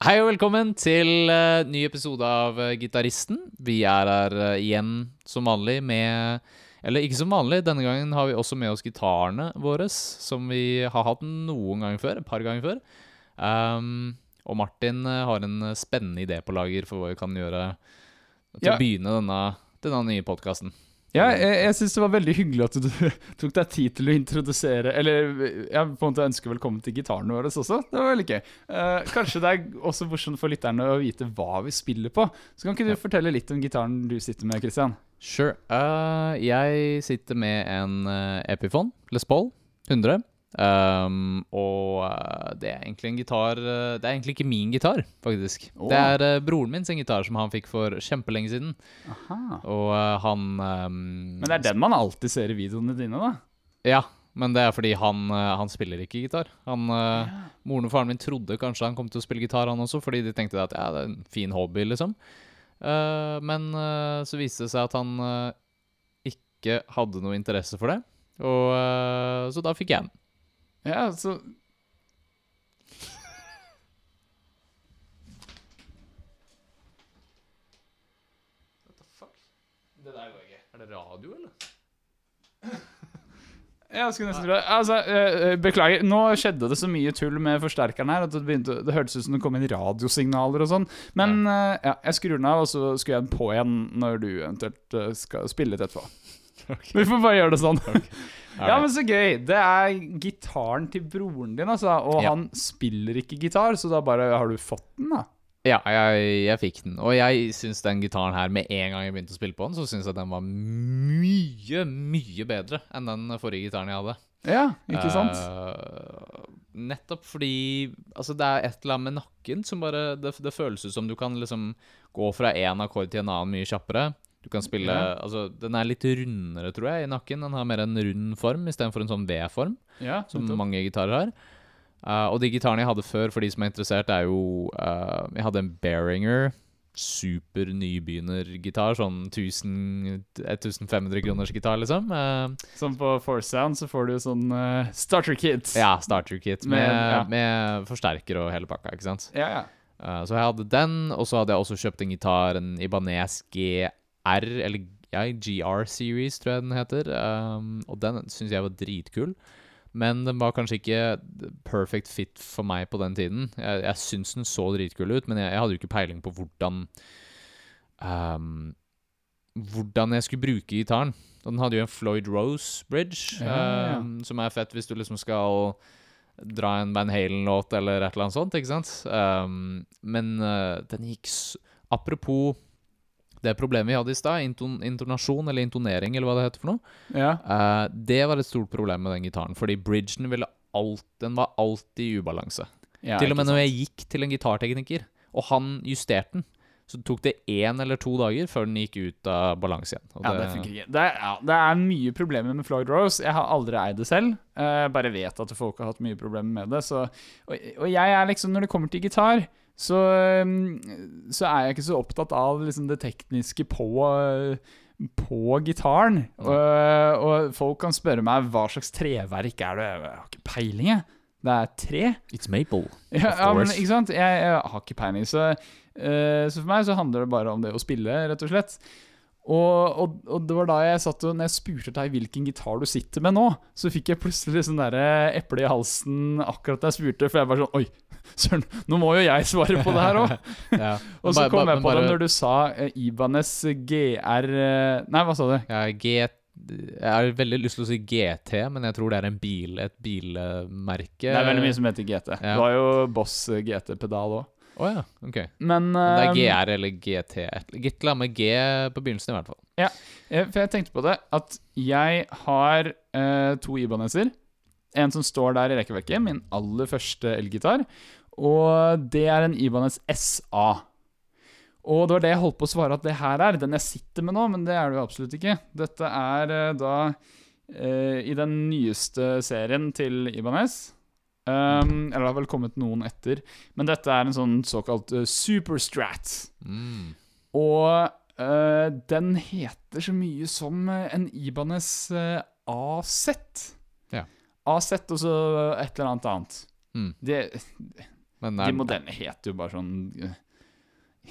Hei og velkommen til uh, ny episode av uh, Gitaristen. Vi er her uh, igjen som vanlig med Eller ikke som vanlig, denne gangen har vi også med oss gitarene våre, som vi har hatt noen ganger før. Et par ganger før. Um, og Martin har en spennende idé på lager for hva vi kan gjøre til Ja. å begynne denne, denne nye podkasten. Ja, jeg, jeg syns det var veldig hyggelig at du tok deg tid til å introdusere Eller jeg på en måte ønsker velkommen til gitarene våre også. Det var veldig gøy. Uh, kanskje det er også morsomt for lytterne å vite hva vi spiller på. Så kan ikke du fortelle litt om gitaren du sitter med, Christian? Sure. Uh, jeg sitter med en eh, Epiphone Les Paul 100. Um, og eh, det er egentlig en gitar eh, Det er egentlig ikke min gitar, faktisk. Oh. Det er uh, broren min sin gitar som han fikk for kjempelenge siden. Aha. Og uh, han um, Men det er den man alltid ser i videoene dine, da? Ja, men det er fordi han, uh, han spiller ikke gitar. Han, ja. Moren og faren min trodde kanskje han kom til å spille gitar, han også, fordi de tenkte at ja, det er en fin hobby, liksom. Men så viste det seg at han ikke hadde noe interesse for det. Og, så da fikk jeg den. Ja, altså What the fuck? Det der går ikke. Er det radio, eller? Jeg skulle nesten tro det. Altså, eh, eh, beklager. Nå skjedde det så mye tull med forsterkeren her at det, begynte, det hørtes ut som det kom inn radiosignaler og sånn. Men ja. ja, jeg skrur den av, og så skrur jeg den på igjen når du eventuelt eh, skal spille litt etterpå. Vi får bare gjøre det sånn. Ja, men så gøy. Det er gitaren til broren din, altså. Og Ja. han spiller ikke gitar, så da bare har du fått den, da. Ja, jeg, jeg fikk den. Og jeg syns den gitaren her, med en gang jeg begynte å spille på den, så syns jeg den var mye, mye bedre enn den forrige gitaren jeg hadde. Ja, ikke sant? Uh, nettopp fordi Altså, det er et eller annet med nakken som bare Det, det føles ut som du kan liksom gå fra én akkord til en annen mye kjappere. Du kan spille Ja. Altså, den er litt rundere, tror jeg, i nakken. Den har mer en rund form istedenfor en sånn V-form, Ja, som mange gitarer har. Uh, og de gitarene jeg hadde før, for de som er interessert, er jo uh, Jeg hadde en Behringer. Super nybegynnergitar. Sånn 1000 1500 kroners gitar, liksom. Uh, Som på Force Sound så får du sånn starter kit. ja, starter kit med, Med- ja. med forsterker og hele pakka, ikke sant. ja, ja. Så jeg hadde den, og så hadde jeg også kjøpt en gitar, en Ibanez GR, eller ja, GR Series, tror jeg den heter. Um, og den syns jeg var dritkul. Men den var kanskje ikke perfect fit for meg på den tiden. Jeg, jeg syns den så dritkul ut, men jeg, jeg hadde jo ikke peiling på hvordan um, Hvordan jeg skulle bruke gitaren. Og den hadde jo en Floyd Rose Bridge, Ja, ja. um, som er fett hvis du liksom skal dra en Van Halen-låt eller et eller annet sånt, ikke sant? Um, men uh, den gikk Apropos det problemet vi hadde i stad, inton intonasjon eller intonering, eller hva det heter for noe. ja. Uh, det var et stort problem med den gitaren, fordi bridgen ville alt, den var alltid i ubalanse. ja Til og med når jeg gikk til en gitartekniker, og han justerte den, så tok det én eller to dager før den gikk ut av balanse igjen. Ja, det funker ikke. Det er, ja, det er mye problemer med Floyd Rose. Jeg har aldri eid det selv. Jeg bare vet at folk har hatt mye problemer med det. Så, og, og jeg er liksom, når det kommer til gitar, så, um, så er jeg ikke så opptatt av liksom det tekniske på, på gitaren. Og, og folk kan spørre meg hva slags treverk er det. Jeg har ikke peiling, jeg. Det er tre. It's maple. Ja, ja men ikke sant? Jeg, jeg har ikke peiling, så, uh, så for meg så handler det bare om det å spille, rett og slett. Og, og, og det var da jeg satt og Når jeg spurte deg hvilken gitar du sitter med nå, så fikk jeg plutselig sånn derre eple i halsen akkurat da jeg spurte, for jeg var sånn Oi, søren, nå må jo jeg svare på det her òg! Ja. og så kom jeg på bare, det når du sa uh, Ibanez GR eh, Nei, hva sa du? Ja, G jeg har veldig lyst til å si GT, men jeg tror det er en bil, et bilmerke. Det er veldig mye som heter GT. Ja. Det var jo Boss GT-pedal òg. Å ja, ok. Men Det er eh, GR eller GT. Et med G på begynnelsen, i hvert fall. Ja, For jeg tenkte på det at jeg har eh, to Ibaneser. En som står der i rekkeverket, min aller første elgitar. Og det er en Ibanez SA. Og det var det jeg holdt på å svare at det her er. Den jeg sitter med nå, men det er det jo absolutt ikke. Dette er eh, da eh, i den nyeste serien til Ibanez. Um, eller det har vel kommet noen etter. Men dette er en sånn såkalt uh, superstrat. Mm. Og uh, den heter så mye som en Ibanez uh, AZ. Ja. AZ og så et eller annet annet. Mm. Det, De modellene heter jo bare sånn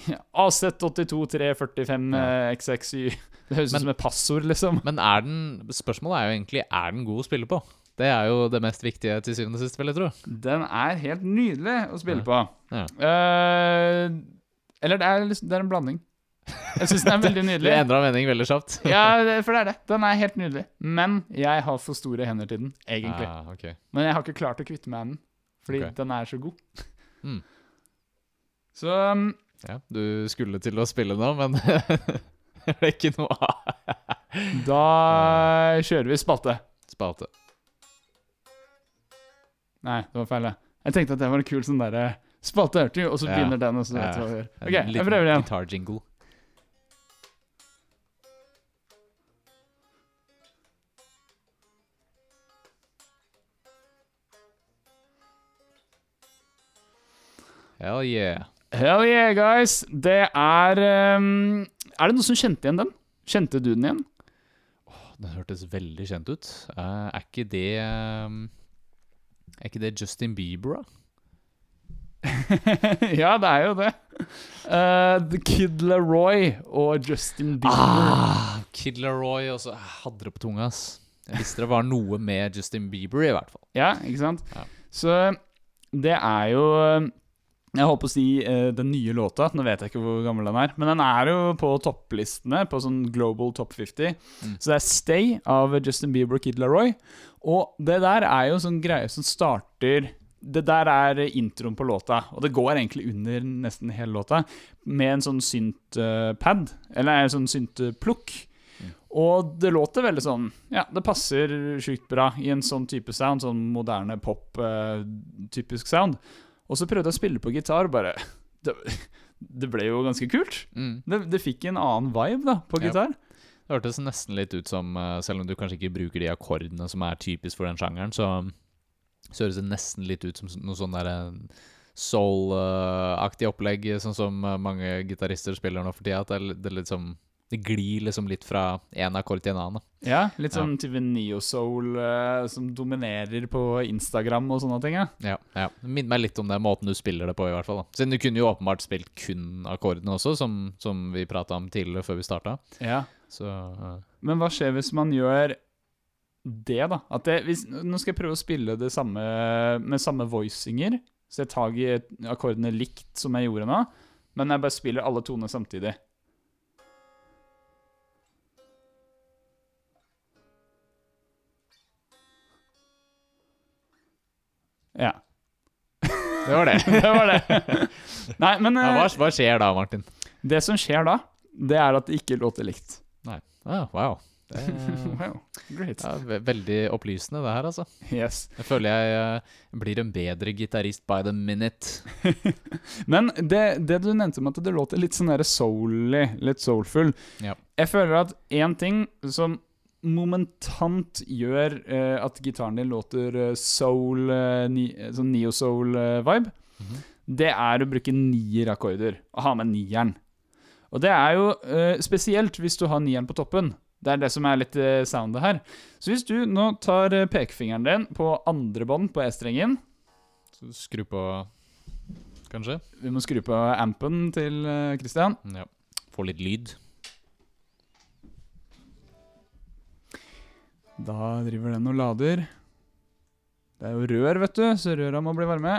eh, AZ82345 Ja. XXY. Det høres ut som et passord, liksom. men er den Spørsmålet er jo egentlig Er den god å spille på. Det er jo det mest viktige til syvende og sist, vil jeg tro. Den er helt nydelig å spille på. Ja. Uh, eller det er, liksom, det er en blanding. Jeg syns den er veldig Du nydelig. endra mening veldig kjapt. Ja, for det er det. Den er helt nydelig. Men jeg har for store hender til den, egentlig. Ah, okay. Men jeg har ikke klart å kvitte meg med den, fordi okay. den er så god. Mm. Så um, Ja, du skulle til å spille nå, men det er ikke noe av. da kjører vi spalte. Spalte. Nei, det var feil. det. Jeg tenkte at det var en kul sånn derre spalte, hørte du, og så Ja. begynner den, og så vet du hva vi gjør. OK, jeg prøver igjen. Guitar jingle. Hell yeah. Hell yeah, guys. Det er um, Er det noen som kjente igjen den? Kjente du den igjen? Den hørtes veldig kjent ut. Uh, er ikke det um, Er ikke det Justin Bieber, da? ja, det er jo det. Uh, The Kid Leroy og Justin Bieber. Ah, Kid Leroy og så jeg hadde det på tunga, ass. Jeg visste det var noe med Justin Bieber, i hvert fall. Ja, ikke sant? Ja. Så det er jo Jeg holdt på å si uh, den nye låta. Nå vet jeg ikke hvor gammel den er. Men den er jo på topplistene, på sånn Global Top 50. Mm. Så det er Stay av Justin Bieber og Kid Leroy. Og det der er jo sånn greie som starter Det der er introen på låta, og det går egentlig under nesten hele låta, med en sånn synt-pad, eller en sånn synt-plukk. Mm. Og det låter veldig sånn Ja, det passer sjukt bra i en sånn type sound, sånn moderne pop-typisk sound. Og så prøvde jeg å spille på gitar, bare Det, det ble jo ganske kult. Mm. Det, det fikk en annen vibe da, på Ja. gitar. Det hørtes nesten litt ut som, eh, selv om du kanskje ikke bruker de akkordene som er typisk for den sjangeren, så, så høres det nesten litt ut som noe sånn der eh, soul-aktig opplegg, sånn som eh, mange gitarister spiller nå for tida. At det, er, det, er liksom, det glir liksom litt fra én akkord til en annen. Ja, Litt sånn type neo-soul eh, som dominerer på Instagram og sånne ting. Ja. Ja, ja. Minner meg litt om det måten du spiller det på, i hvert fall. da. Siden du kunne jo åpenbart spilt kun akkordene også, som, som vi prata om tidligere før vi starta. Ja. Så eh, Men hva skjer hvis man gjør det, da? Det, hvis, nå skal jeg prøve å spille det samme med samme voicinger. Så jeg tar i akkordene likt som jeg gjorde nå, men jeg bare spiller alle tonene samtidig. Ja. det var det. Det var det. Nei, men Ja, hva, eh, hva skjer da, Martin? det som skjer da, det er at det ikke låter likt. Ah, wow. Det Wow, great. ja, ve veldig opplysende, det her, altså. Yes. Jeg føler jeg eh, blir en bedre gitarist by the minute. Men det, det du nevnte om at det låter litt sånn der soul-y, litt soulful Ja. Jeg føler at én ting som momentant gjør eh, at gitaren din låter eh, soul, eh, ni, eh, sånn neo-soul-vibe, Mhm. det er å bruke nier-akkorder. Å ha med nieren. Og det er jo eh, spesielt hvis du har nieren på toppen. Det er det som er litt eh, soundet her. Så hvis du nå tar pekefingeren din på andre bånd på E-strengen Så skru på Kanskje? Vi må skru på ampen til Kristian Christian. Ja. Få litt lyd. Da driver den og lader. Det er jo rør, vet du, så røra må bli varme.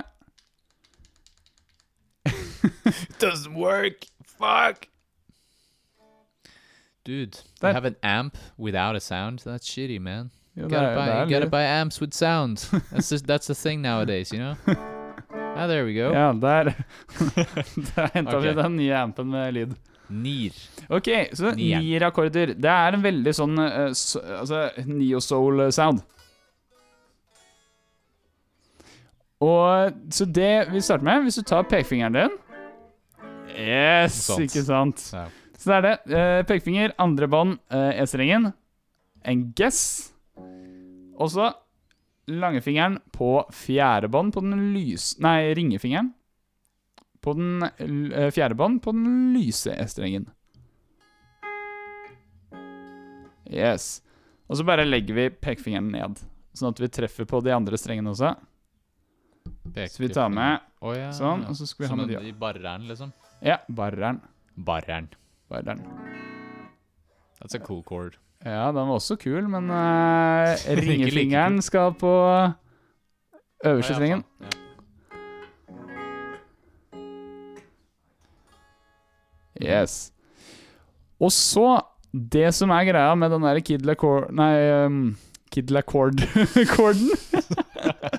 Doesn't work! Fuck! Dude, Der. you have an amp without a sound? That's shitty, man. Jo, You gotta, er- buy, you gotta buy amps with sound. That's just, that's the thing nowadays, you know? Ah, there we go. Ja, der Der henta vi den nye ampen med lyd. Nier. Ok, så nier-akkorder. Det er en veldig sånn uh, so, altså, neo-soul-sound. Og Så det vi starter med, hvis du tar pekefingeren din Yes, sant. ikke sant? Ja. Så det er det. Uh, pekefinger, andre bånd, uh, E-strengen. En guess. Og så langefingeren på fjerde bånd på den lys... Nei, ringefingeren. På den eh, fjerde bånd på den lyse E-strengen. Yes. Og så bare legger vi pekefingeren ned, sånn at vi treffer på de andre strengene også. Så vi tar med oh, ja. sånn, og så skal vi ha med de Som i barreren, liksom? Ja, barreren. Barreren. barreren. That's a cool chord. Ja, den var også kul, men uh, ringefingeren skal på øverste strengen. ja. Ja. Yes. Og så Det som er greia med den der Kid Lacord Nei, um, Kid Lacord-korden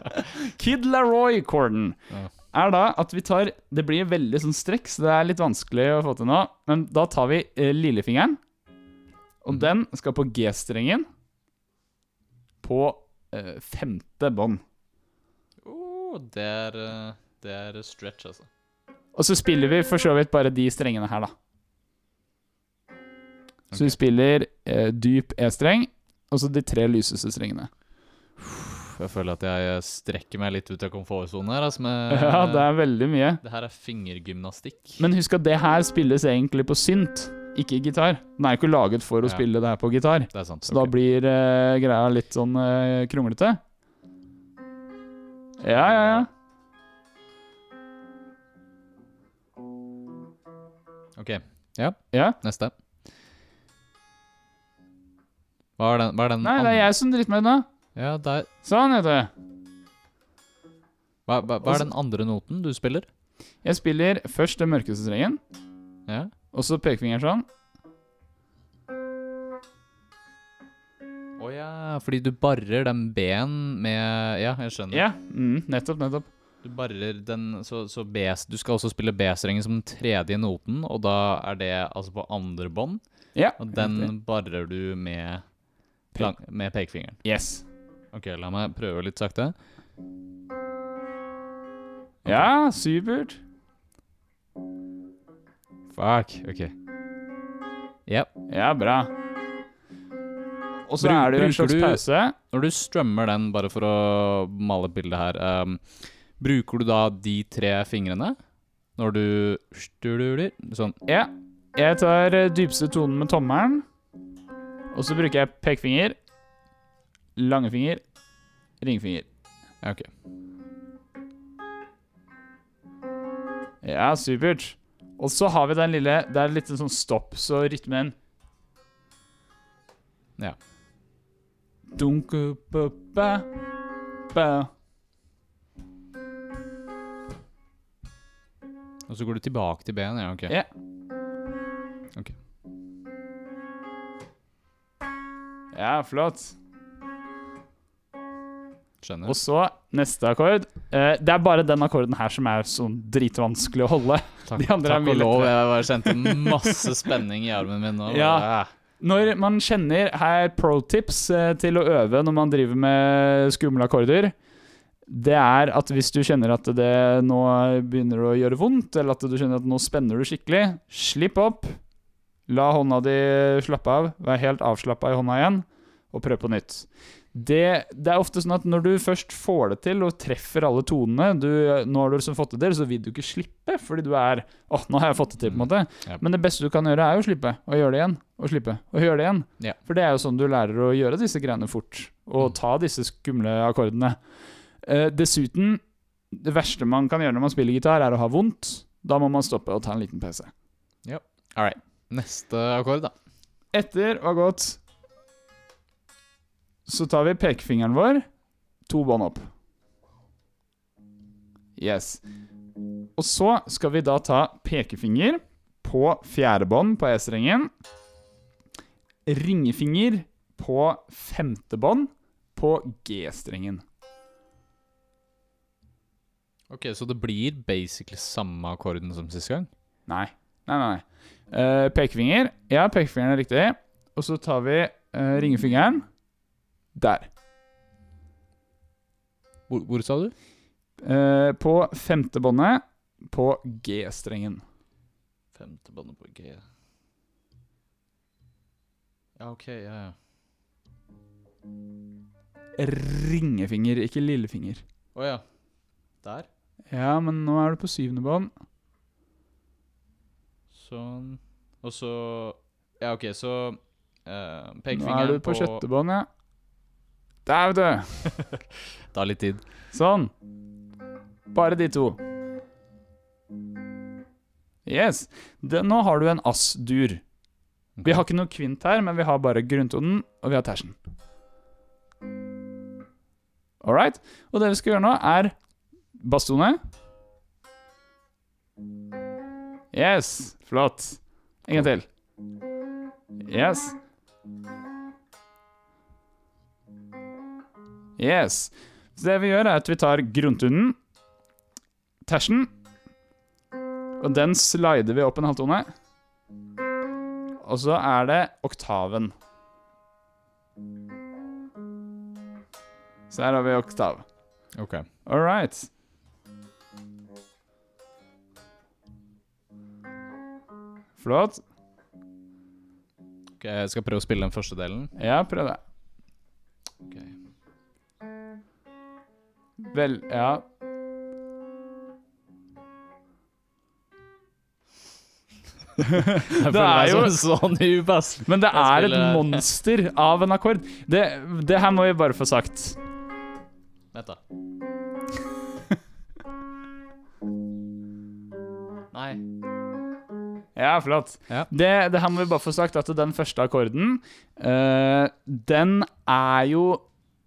Kid Laroy-korden Ja. er da at vi tar Det blir veldig sånn strekk, så det er litt vanskelig å få til nå. Men da tar vi eh, lillefingeren, og mm. den skal på G-strengen på eh, femte bånd. Oh, det er eh, Det er stretch, altså. Og så spiller vi for så vidt bare de strengene her, da. Så vi spiller eh, dyp E-streng, og så de tre lyseste strengene. Jeg føler at jeg strekker meg litt ut av komfortsonen her. Altså, med, Ja, det er veldig mye. det her er fingergymnastikk. Men husk at det her spilles egentlig på synt, ikke gitar. Den er jo ikke laget for å Ja. spille det her på gitar. det er sant. Så da blir eh, greia litt sånn eh, kronglete. Ja, ja, ja. OK. Ja, ja. neste. Hva er den, hva er den Nei, det er jeg som driter meg ut nå. Ja, der. Sånn, vet du. Hva, hva, hva er den andre noten du spiller? Jeg spiller først den mørkeste strengen, Ja. og så pekefingeren sånn. Å ja, fordi du barrer den B-en med Ja, jeg skjønner. Ja, mm, nettopp, nettopp. Du barrer den Så, så B Du skal også spille B-strengen som den tredje noten, og da er det altså på andre bånd. Ja, Og den barrer du med, lang, med pekefingeren. Yes. Ok, la meg prøve litt sakte. Ja, supert. Fuck. Ok. Yep. Ja, bra. Og så er det jo en slags du- pause. Når du strømmer den, bare for å male et bilde her ehm, Bruker du da de tre fingrene når du stuler? Sånn. Ja. Jeg tar eh, dypeste tonen med tommelen. Og så bruker jeg pekefinger, langefinger, ringfinger. Ja, ok. Ja, supert. Og så har vi den lille Det er litt sånn stopp, så rytmen Ja. Dunke, ba, ba, ba. Og så går du tilbake til B-en? Ja, ok. Ja. Ok. Ja, flott. Skjønner. Og så neste akkord. Eh, det er bare den akkorden her som er sånn dritvanskelig å holde. Takk, de andre er takk mye og lov. Jeg bare kjente masse spenning i armen min nå. Ja. Bare, Når man kjenner her pro tips eh, til å øve når man driver med skumle akkorder, det er at hvis du kjenner at det nå begynner å gjøre vondt, eller at du kjenner at nå spenner du skikkelig, slipp opp. La hånda di slappe av. Vær helt avslappa i hånda igjen, og prøv på nytt. Det, det er ofte sånn at når du først får det til og treffer alle tonene du, Nå har du liksom fått det til, så vil du ikke slippe, fordi du er åh, nå har jeg fått det til, på en måte. Ja. Men det beste du kan gjøre, er jo å slippe, og gjøre det igjen, og slippe, og gjøre det igjen. Yeah. For det er jo sånn du lærer å gjøre disse greiene fort, og Mm. ta disse skumle akkordene. Eh, dessuten, det verste man kan gjøre når man spiller gitar, er å ha vondt. Da må man stoppe og ta en liten pause. All right. Neste akkord, da. Etter å ha gått Så tar vi pekefingeren vår, to bånd opp. Yes. Og så skal vi da ta pekefinger på fjerde bånd på E-strengen. Ringefinger på femte bånd på G-strengen. Ok, Så det blir basically samme akkorden som sist gang? Nei. Nei, nei. nei. Uh, pekefinger. Ja, pekefingeren er riktig. Og så tar vi uh, ringefingeren der. Hvor, hvor sa du? Uh, på femte båndet på G-strengen. Femte båndet på G. Ja, OK. Ja, ja. Ringefinger, ikke lillefinger. Å ja. Der. Ja, men nå er du på syvende bånd. Sånn. Og så Ja, OK, så eh, Nå er du på sjette bånd, ja. Der, vet du. Tar litt tid. Sånn. Bare de to. Yes. Det, nå har du en ass-dur. Vi har ikke noe kvint her, men vi har bare grunntonen, og vi har tersen. All right. Og det vi skal gjøre nå, er basstone. Yes. Flott. En gang til. Yes. Yes. Så det vi gjør, er at vi tar grunntonen, tersen, og den slider vi opp en halvtone. Og så er det oktaven. Så her har vi oktav. Ok. All right. Flott. Ok, Jeg skal prøve å spille den første delen. Ja, prøv det. Ok. Vel, ja. Jeg Det er jo sånn noob, ass. Men det er et spiller- monster av en akkord. Det, det her må vi bare få sagt. Vent, da. Nei. Ja, flott. Ja. Det, det her må vi bare få sagt at den første akkorden, uh, den er jo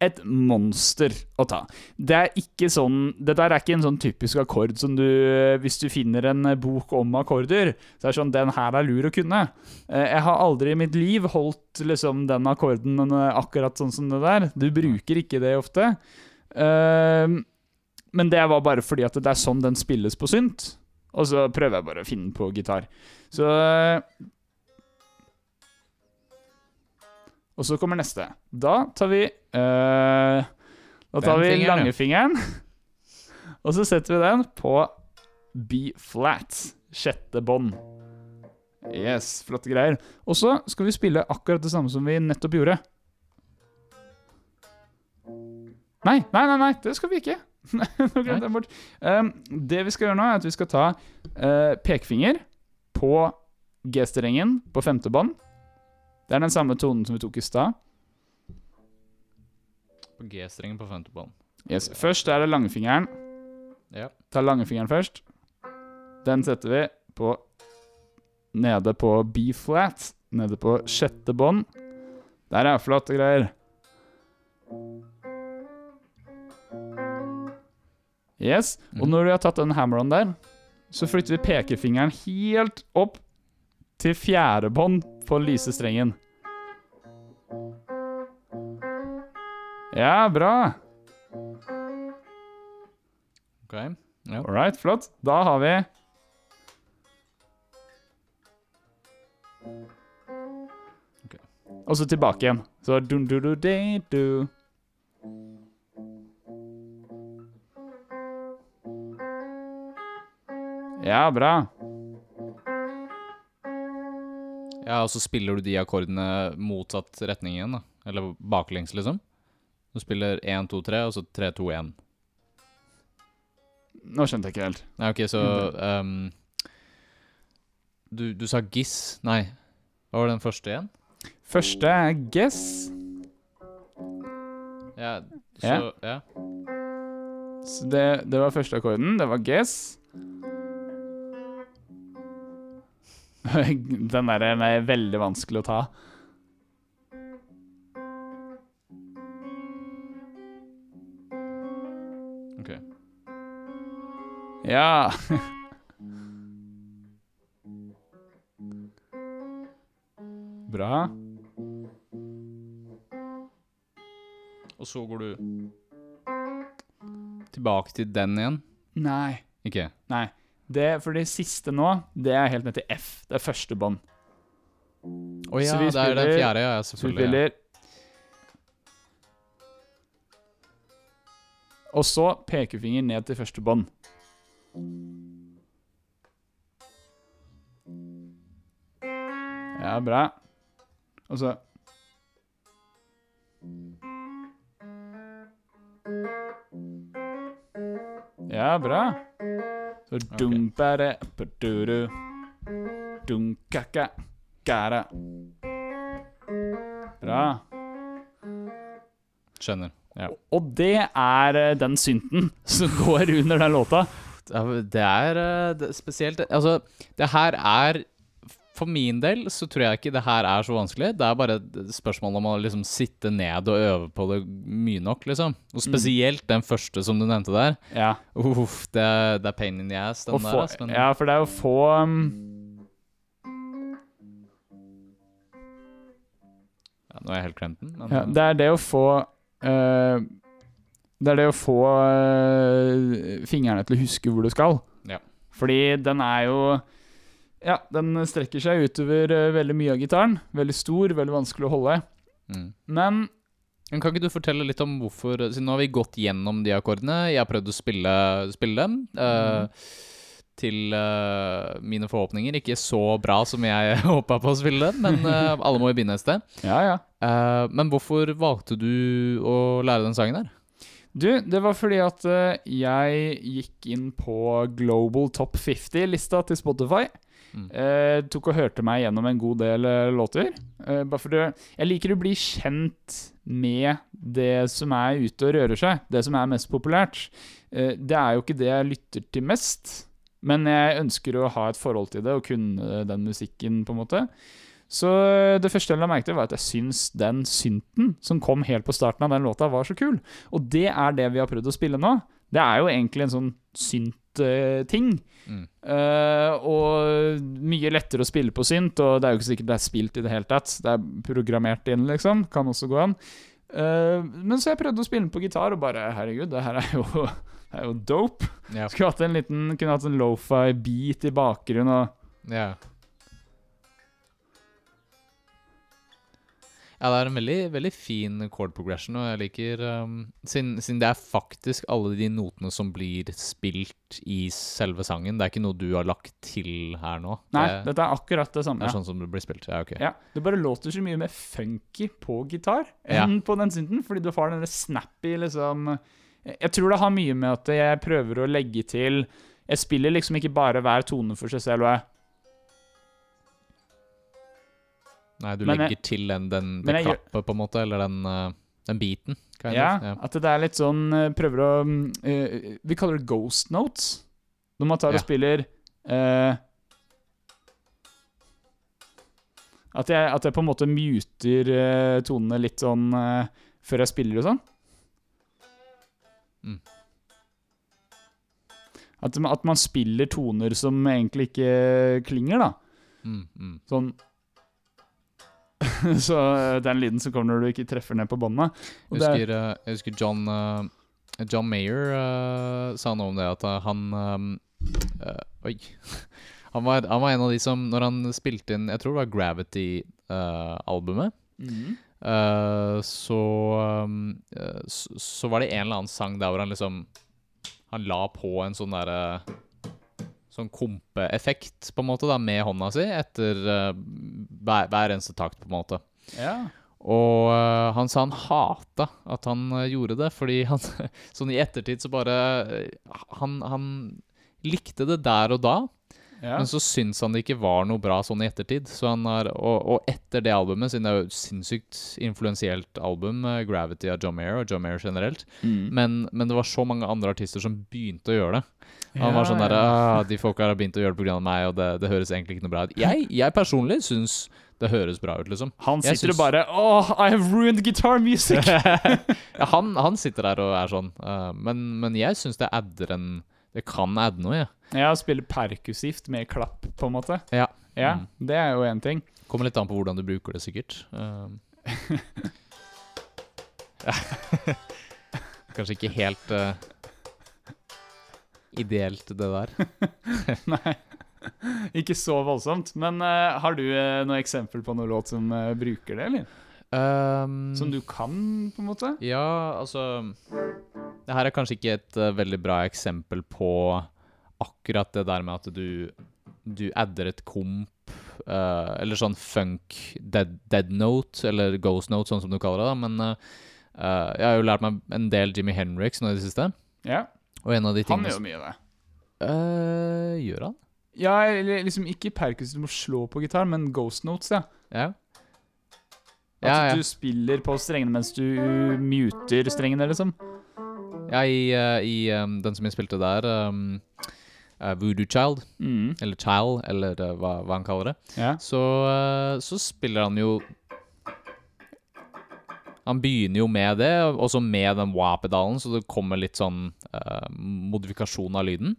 et monster å ta. Det er ikke sånn Det der er ikke en sånn typisk akkord som du Hvis du finner en bok om akkorder, så er det sånn Den her er lur å kunne. Eh, jeg har aldri i mitt liv holdt liksom den akkorden eh, akkurat sånn som det der. Du bruker ikke det ofte. Eh, men det var bare fordi at det er sånn den spilles på synt. Og så prøver jeg bare å finne på gitar. Så eh, Og så kommer neste. Da tar vi uh, Da tar Den vi fingeren, Og så setter vi den på B flat. Sjette bånd. Yes, flotte greier. Og så skal vi spille akkurat det samme som vi nettopp gjorde. Nei, nei, nei, nei, det skal vi ikke. Nå glemte jeg bort. Um, det vi skal gjøre nå, er at vi skal ta uh, pekefinger på G-strengen på femte bånd. Det er den samme tonen som vi tok i stad. På G-strengen på femte bånd. Yes. Først er det langfingeren. Ja. Ta langfingeren først. Den setter vi på nede på B-flat. Nede på sjette bånd. Der er flotte greier. Yes. Og Mhm. når vi har tatt den hammer-on der, så flytter vi pekefingeren helt opp til fjerde bånd på lysestrengen. Ja, bra. Ok. Ja. All right, flott. Da har vi Ok. Og så tilbake igjen. Så dun, du, du, de, du. Ja, bra. ja, og så spiller du de akkordene motsatt retning igjen, da. Eller baklengs, liksom. Du spiller 1, 2, 3, og så 3, 2, 1. Nå skjønte jeg ikke helt. Nei, ok, så um, du, du sa Giss Nei, hva var den første igjen? Første er guess. Ja, så Ja. Så det, det var første akkorden. Det var guess. Den der er veldig vanskelig å ta. Ok. Ja. Bra. Og så går du tilbake til den igjen. Nei. Ikke? Nei. Det, for det siste nå, det er helt ned til F. Det er første bånd. Å ja, det er den fjerde, ja. selvfølgelig. Vi spiller Og så pekefinger ned til første bånd. Ja, bra. Og så Ja, bra. Så dumpere paduru dunkaka gara. Bra. Skjønner. Ja. Og det er eh, den synten som går under den låta. Det er eh, det, er spesielt Altså, det her er For min del så tror jeg ikke det her er så vanskelig. Det er bare et spørsmål om å liksom sitte ned og øve på det mye nok, liksom. Og spesielt den første som du nevnte der. Ja, Uff, det, det er pain in the ass, den få, der. men, ja for det er å få um, ja, nå har jeg helt glemt den. Men, ja, Det er det å få uh... Det er det å få uh... fingrene til å huske hvor du skal. Ja. Fordi den er jo Ja, den strekker seg utover eh, veldig mye av gitaren. Veldig stor, veldig vanskelig å holde. mm. Men Men Kan ikke du fortelle litt om hvorfor Siden nå har vi gått gjennom de akkordene. Jeg har prøvd å spille, spille dem. eh, til uh, mine forhåpninger. Ikke så bra som jeg håpa på å spille dem, men uh, alle må jo begynne et sted. ja, ja. Men hvorfor valgte du å lære den sangen her? Du, det var fordi at jeg gikk inn på Global Top 50-lista til Spotify. Mm. Eh, tok og hørte meg gjennom en god del eh, låter. Eh, bare fordi jeg liker å bli kjent med det som er ute og rører seg. Det som er mest populært. Eh, det er jo ikke det jeg lytter til mest, men jeg ønsker å ha et forhold til det og kunne den musikken, på en måte. Så eh, det første jeg la merke til, var at jeg syns den synten som kom helt på starten av den låta, var så kul. Og det er det vi har prøvd å spille nå. Det er jo egentlig en sånn synt-ting. Mm. Uh, og mye lettere å spille på synt, og det er jo ikke sikkert det er spilt i det hele tatt. Det er programmert inn, liksom. Kan også gå an. Uh, men så jeg prøvde å spille den på gitar, og bare herregud, det her er jo, det er jo dope. Yeah. Skulle hatt en liten, kunne hatt en lofi beat i bakgrunnen og ja. Ja, det er en veldig, veldig fin chord progression, og jeg liker um, siden, siden det er faktisk alle de notene som blir spilt i selve sangen. Det er ikke noe du har lagt til her nå. Nei, det, dette er akkurat det samme. det er sånn som det blir spilt. Ja, ok. Ja, Det bare låter så mye mer funky på gitar Ja. enn på den synten, fordi du har den snappy liksom Jeg tror det har mye med at jeg prøver å legge til Jeg spiller liksom ikke bare hver tone for seg selv. Og jeg, Nei, du Men jeg- legger til den, den, det jeg klappet, på en måte, eller den, uh, den biten. ja, ja. At det er litt sånn eh, Prøver å eh, Vi kaller det ghost notes. Når man tar Ja. og spiller uh, at, jeg, at jeg på en måte muter uh, tonene litt sånn eh, før jeg spiller og sånn. Mm. At, at man spiller toner som egentlig ikke klinger, da. Mm, mm. Sånn Så eh, den lyden som kommer når du ikke treffer ned på båndet. Jeg det er- uh, jeg husker John, uh, John Mayer uh, sa noe om det, at han um, uh, Oi. Han var, han var en av de som, når han spilte inn Jeg tror det var Gravity-albumet. Mm Uh, så, um, så Så var det en eller annen sang der hvor han liksom Han la på en sånn derre Sånn kompeeffekt, på en måte, da, med hånda si etter uh, hver, hver eneste takt, på en måte. Ja. Og uh, han sa han hata at han uh, gjorde det, fordi han Sånn i ettertid så bare han, han likte det der og da, ja. men så syns han det ikke var noe bra sånn i ettertid. Så han har, og, og etter det albumet, siden det er jo et sinnssykt influensielt album, øh, 'Gravity' av John Mayer, og John Mayer generelt, Mm. men, men det var så mange andre artister som begynte å gjøre det. Han Ja, var sånn der ah, De folka har begynt å gjøre det pga. meg, og det, det høres egentlig ikke noe bra ut. Jeg, jeg personlig syns det høres bra ut, liksom. Han sitter synes... og bare Oh, I have ruined guitar music! ja, han, han sitter der og er sånn, Uh, men, men jeg syns det adder en Det kan adde noe, ja. ja, spille perkusivt med klapp, på en måte. Ja. Ja, Mm. det er jo én ting. Kommer litt an på hvordan du bruker det, sikkert. Um. Kanskje ikke helt uh, ideelt, det der. Nei. Ikke så voldsomt. Men uh, har du uh, noe eksempel på noen låt som bruker det, eller? Um, Som du kan, på en måte? Ja, altså Det her er kanskje ikke et uh, veldig bra eksempel på akkurat det der med at du Du adder et komp, uh, eller sånn funk dead, dead note, eller ghost note, sånn som du kaller det, da. Men eh, jeg har jo lært meg en del Jimmy Henriks nå i det siste. Ja. Og en av de tingene Han gjør mye av det. Gjør han? Ja, eller liksom ikke perkus du må slå på gitar, men ghost notes, ja. Ja. At Ja, ja. du spiller på strengene mens du muter strengene, liksom. Ja, i, uh, i um, den som jeg spilte der, um, uh, Voodoo Child, Mm. eller Child, eller uh, hva, hva han kaller det, Ja. så, så spiller han jo Han begynner jo med det, også med den wah-pedalen, så det kommer litt sånn modifikasjon av lyden.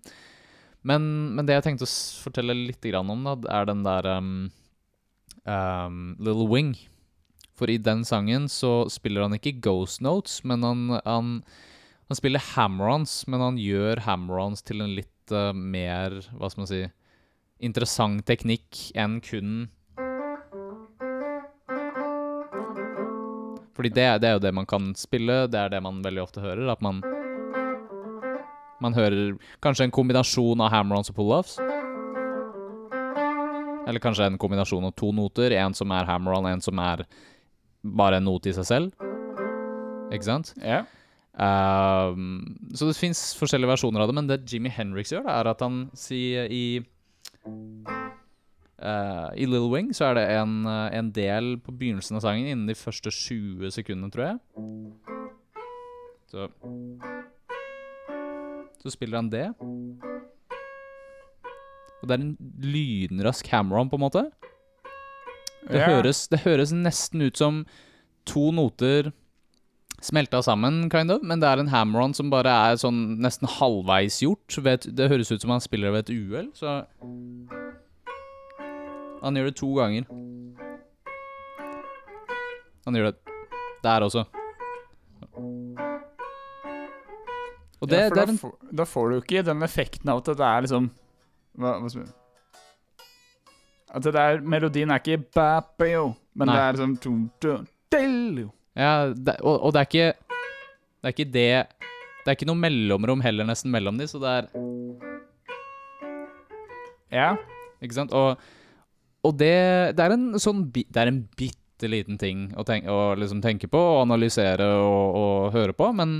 Men, men det jeg tenkte å fortelle litt grann om, da, er den der um, um, Little Wing. For i den sangen så spiller han ikke ghost notes, men han, han, han spiller hammer-ons, men han gjør hammer-ons til en litt uh, mer, hva skal man si, interessant teknikk enn kun Fordi det, det er jo det man kan spille, det er det man veldig ofte hører. At man Man hører kanskje en kombinasjon av hammer-ons og pull-offs. Eller kanskje en kombinasjon av to noter. En som er hammer-on, en som er bare en note i seg selv. Ikke sant? ja. Ehm, så det fins forskjellige versjoner av det, men det Jimmy Henriks gjør, er at han sier i uh, I Little Wing så er det en, en del på begynnelsen av sangen, innen de første 20 sekundene, tror jeg. Så Så spiller han det. Og det er en lynrask hammer-on, på en måte. Det, yeah. høres, det høres nesten ut som to noter smelta sammen, kind of, men det er en hammer-on som bare er sånn nesten halvveis gjort. Et, det høres ut som han spiller ved et uhell, så Han gjør det to ganger. Han gjør det der også. Og det, ja, for da, er en får, da får du jo ikke den effekten av at det er liksom Hva, hva som At det der melodien er ikke ba-ba-yo, men Nei. det er liksom. Ja, det, og, og det er ikke Det er ikke det Det er ikke noe mellomrom heller nesten mellom de, så det er Ja. Ikke sant? Og, og det, det er en sånn Det er en bitte liten ting å, tenke, å liksom tenke på og analysere og, og høre på, men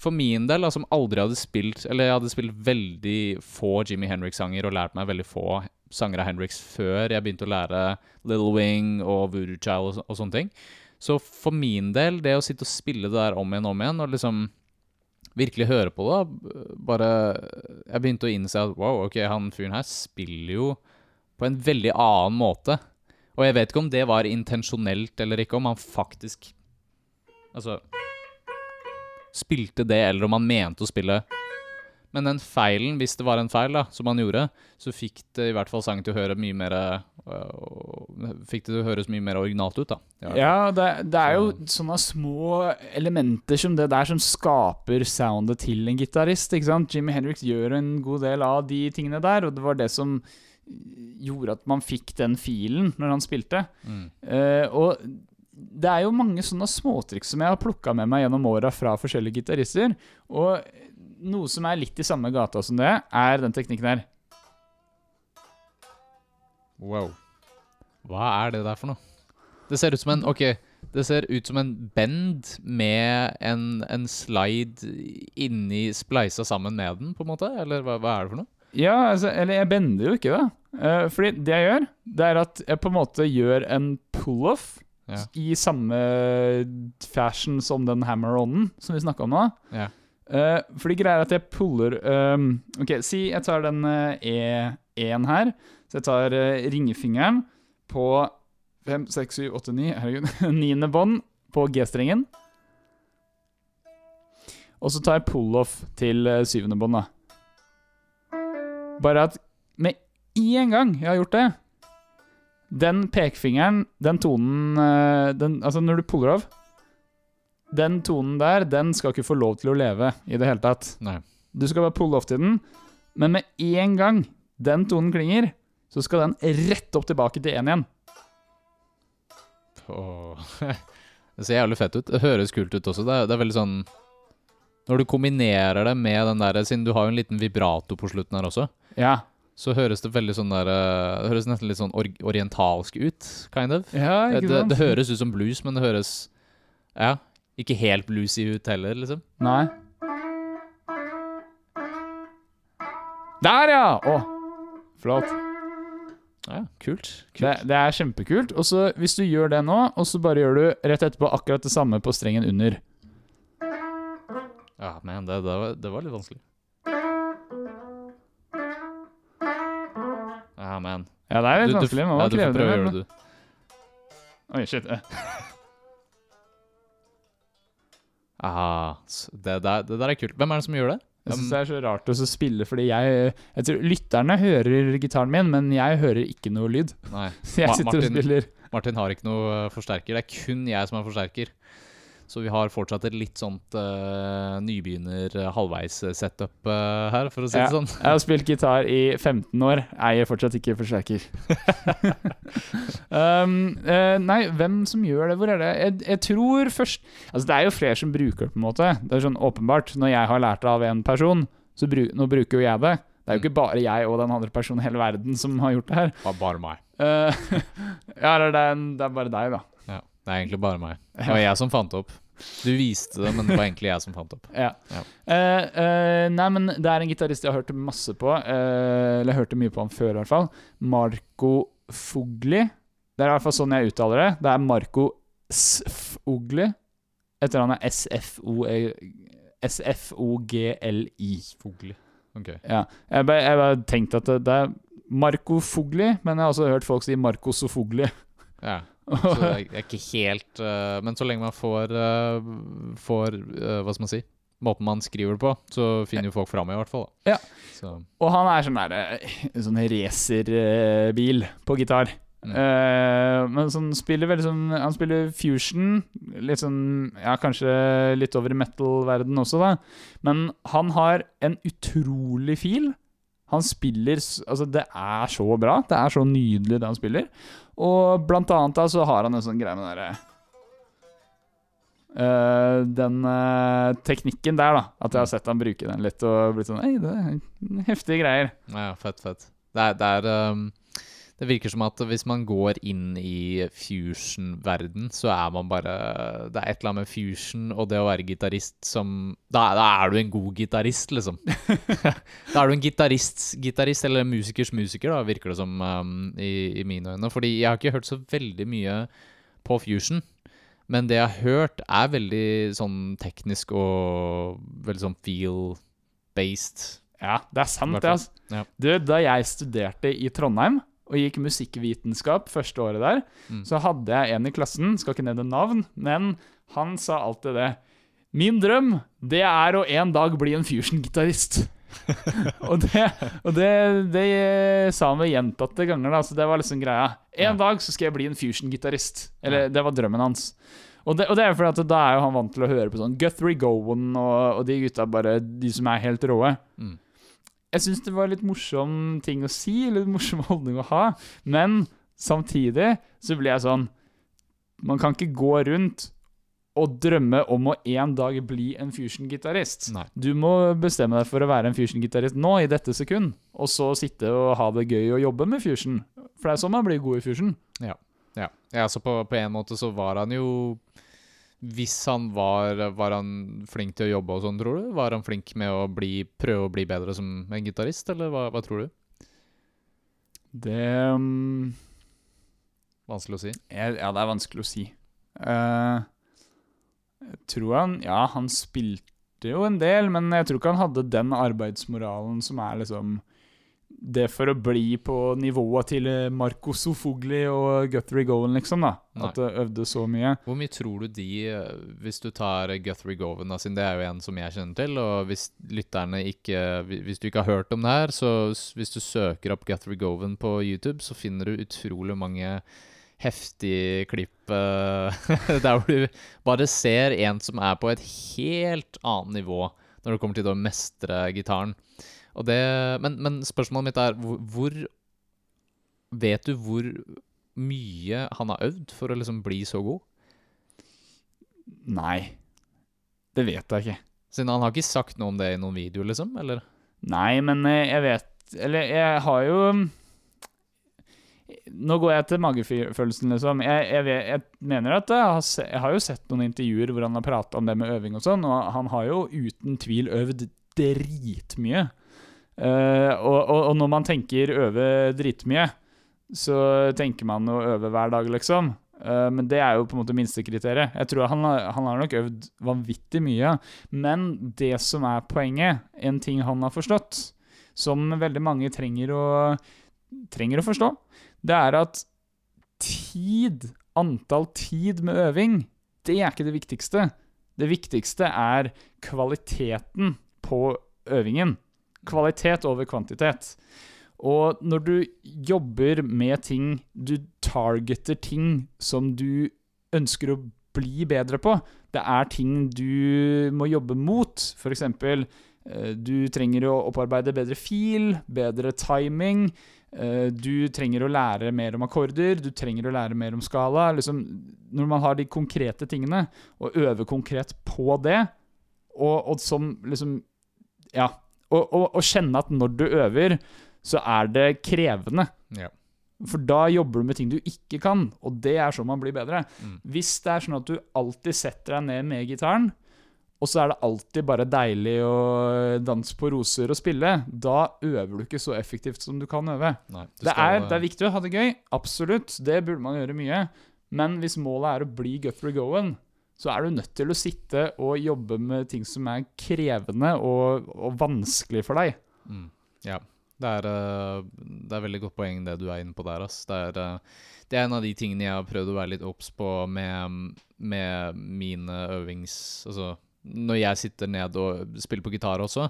for min del, da, som aldri hadde spilt Eller jeg hadde spilt veldig få Jimmy Henrik-sanger og lært meg veldig få sanger av Henriks før jeg begynte å lære Little Wing og Voodoo Child og, så- og sånne ting. Så for min del, det å sitte og spille det der om igjen og om igjen, og liksom virkelig høre på det, bare Jeg begynte å innse at wow, ok, han fyren her spiller jo på en veldig annen måte. Og jeg vet ikke om det var intensjonelt eller ikke, om han faktisk Altså Spilte det, eller om han mente å spille. Men den feilen, hvis det var en feil, da, som han gjorde, så fikk det i hvert fall sangen til å høre mye mer Fikk det til å høres mye mer originalt ut, da. Ja. Ja, det, det er jo sånne små elementer som det der som skaper soundet til en gitarist. Jimmy Hendrix gjør en god del av de tingene der, og det var det som gjorde at man fikk den filen når han spilte. Mm. Uh, og det er jo mange sånne småtriks som jeg har plukka med meg gjennom åra fra forskjellige gitarister. Og noe som er litt i samme gata som det, er den teknikken her. Wow. Hva er det der for noe? Det ser ut som en Ok, det ser ut som en bend med en, en slide inni spleisa sammen med den, på en måte? Eller hva, hva er det for noe? Ja, altså, eller jeg bender jo ikke, da. Uh, fordi det jeg gjør, det er at jeg på en måte gjør en pull-off Ja. i samme fashion som den hammer-on-en som vi snakka om nå. Ja. Uh, fordi greia er at jeg puller um, Ok, si jeg tar den uh, E1 her. Så jeg tar eh, ringefingeren på 5, 6, 7, 8, 9 Herregud. Niende bånd på G-strengen. Og så tar jeg pull-off til eh, syvende bånd, da. Bare at med én gang jeg har gjort det Den pekefingeren, den tonen eh, den, Altså, når du puller av Den tonen der, den skal ikke få lov til å leve i det hele tatt. Nei. Du skal bare pulle off til den, men med én gang den tonen klinger, så skal den rett opp tilbake til én igjen. Åh. Det ser jævlig fett ut. Det høres kult ut også. Det er, det er veldig sånn Når du kombinerer det med den der Siden du har jo en liten vibrato på slutten her også, Ja. så høres det veldig sånn der eh, Det høres nesten litt sånn or orientalsk ut, kind of. ja Det, det, det høres ut som blues, men det høres Ja. Ikke helt bluesy ut heller, liksom. Nei. Der, ja! Å, flott. Ja, kult. kult. Det, det er kjempekult. Og så hvis du gjør det nå, og så bare gjør du rett etterpå akkurat det samme på strengen under. Ja, men det, det, var, det var litt vanskelig. Ja, men Ja, det er litt Du- vanskelig. Man må ja, kreve prøve å det. gjøre det, du. Oi, shit. eh. Ah, det, der, det der er kult. Hvem er det som gjør det? Jeg syns det er så rart å spille, fordi jeg, jeg tror Lytterne hører gitaren min, men jeg hører ikke noe lyd. Nei. Så jeg sitter Martin, og spiller. Martin har ikke noe forsterker. Det er kun jeg som har forsterker. Så vi har fortsatt et litt sånt uh, nybegynner-halvveis-setup her, for å si Ja. det sånn. Jeg har spilt gitar i 15 år, eier fortsatt ikke forsterker. um, uh, nei, hvem som gjør det? Hvor er det? Jeg, jeg tror først Altså, det er jo flere som bruker det, på en måte. Det er sånn åpenbart. Når jeg har lært det av en person, så bru, nå bruker jo jeg det. Det er jo ikke bare jeg og den andre personen i hele verden som har gjort det her. Bare, bare meg. Uh, ja, det er, det er bare deg, da. Det er egentlig bare meg. Det var jeg som fant det opp. Du viste det, men det var egentlig jeg som fant opp. Ja. Ja. Uh, uh, nei, men det er en gitarist jeg har hørt masse på. uh, eller jeg hørte mye på han før, i hvert fall. Marco Fogli. Det er i hvert fall sånn jeg uttaler det. Det er Marco Sfogli. Etter han er S-F-O-G-L-I. Fogli. Ok. Ja. Jeg bare, bare tenkte at det, det er Marco Fogli, men jeg har også hørt folk si Marco Sofogli. Ja. Så det er, er ikke helt uh, Men så lenge man får, uh, får uh, Hva skal man si? Måten man skriver det på, så finner jo folk fram i hvert fall. Da. Ja. Så, Og han er sånn der, sånn racerbil på gitar. Mm. Uh, men sånn spiller veldig sånn Han spiller fusion. Litt sånn Ja, kanskje litt over i metal-verden også, da. Men han har en utrolig fil. Han spiller Altså, det er så bra. Det er så nydelig, det han spiller. Og blant annet da så har han en sånn greie med derre Uh, den uh, teknikken der, da. At jeg har sett han bruke den litt og blitt sånn Hei, det er heftige greier. ja, fett, fett. Det er, det er ehm, Det virker som at hvis man går inn i fusion-verden, så er man bare Det er et eller annet med fusion og det å være gitarist som da, da er du en god gitarist, liksom. da er du en gitarist, gitarist eller musikers musiker, da, virker det som um, i, i mine øyne. Fordi jeg har ikke hørt så veldig mye på fusion. Men det jeg har hørt, er veldig sånn teknisk og veldig sånn feel-based. Ja, det er sant, det. Altså. Ja. Du, da jeg studerte i Trondheim og gikk musikkvitenskap første året der, Mm. så hadde jeg en i klassen, skal ikke nevne navn, men han sa alltid det. Min drøm, det er å en dag bli en fusion-gitarist. og det, og det, det sa han ved gjentatte ganger, da, så det var liksom greia. En Ja. dag så skal jeg bli en fusion-gitarist. Eller Ja. det var drømmen hans. Og det, og det er fordi at da er jo han vant til å høre på sånn Guthrie Gowan og, og de gutta bare, de som er helt råe. Mm. Jeg syns det var litt morsom ting å si, litt morsom holdning å ha, men samtidig så blir jeg sånn Man kan ikke gå rundt og drømme om å en dag bli en fusion-gitarist. Du må bestemme deg for å være en fusion-gitarist nå, i dette sekund, og så sitte og ha det gøy og jobbe med fusion. For det er sånn man blir god i fusion. Ja. ja. ja så på, på en måte så var han jo Hvis han var Var han flink til å jobbe og sånn, tror du? Var han flink med å bli, prøve å bli bedre som en gitarist, eller hva, hva tror du? Det um, Vanskelig å si. jeg, Ja, det er vanskelig å si. Uh, jeg tror han Ja, han spilte jo en del, men jeg tror ikke han hadde den arbeidsmoralen som er liksom det for å bli på nivået til Marco Sofogli og Guthrie Gowan, liksom. da Nei. At det øvde så mye. Hvor mye tror du de eh, Hvis du tar Guthrie Govan, siden det er jo en som jeg kjenner til, og hvis lytterne ikke Hvis du ikke har hørt om det her, så hvis du søker opp Guthrie Govan på YouTube, så finner du utrolig mange heftige klipp eh, der hvor du bare ser en som er på et helt annet nivå når det kommer til å mestre gitaren. Det, men, men spørsmålet mitt er hvor, hvor Vet du hvor mye han har øvd for å liksom bli så god? Nei. Det vet jeg ikke. Siden han har ikke sagt noe om det i noen video, liksom? Eller? Nei, men eh, jeg vet Eller jeg har jo Nå går jeg til magefølelsen, liksom. Jeg, jeg, vet, jeg mener at jeg har, se, jeg har jo sett noen intervjuer hvor han har prata om det med øving og sånn, og han har jo uten tvil øvd dritmye. Eh, og, og, og når man tenker øve dritmye, så tenker man å øve hver dag, liksom. Uh, men det er jo på en måte minstekriteriet. Jeg tror han, han har nok øvd vanvittig mye. Men det som er poenget, en ting han har forstått, som veldig mange trenger å, trenger å forstå, det er at tid, antall tid med øving, det er ikke det viktigste. Det viktigste er kvaliteten på øvingen. Kvalitet over kvantitet. Og når du jobber med ting, du targeter ting som du ønsker å bli bedre på, det er ting du må jobbe mot. F.eks. eh, du trenger å opparbeide bedre fil, bedre timing. eh, Du trenger å lære mer om akkorder, du trenger å lære mer om skala. Liksom, når man har de konkrete tingene, og øver konkret på det, og, og som liksom Ja. Og, kjenne at når du øver, så er det krevende. Ja. For da jobber du med ting du ikke kan, og det er sånn man blir bedre. Mm. Hvis det er sånn at du alltid setter deg ned med gitaren, og så er det alltid bare deilig å danse på roser og spille, da øver du ikke så effektivt som du kan øve. Nei, du Det skal, er, det er viktig å ha det gøy, absolutt. Det burde man gjøre mye. Men hvis målet er å bli Guthrie Goen, så er du nødt til å sitte og jobbe med ting som er krevende og, og vanskelig for deg. Mm. Ja. Det er, eh, det er veldig godt poeng det du er inne på der. Ass. Det, er, eh, det er en av de tingene jeg har prøvd å være litt obs på med, med mine øvings... Altså når jeg sitter ned og spiller på gitar også.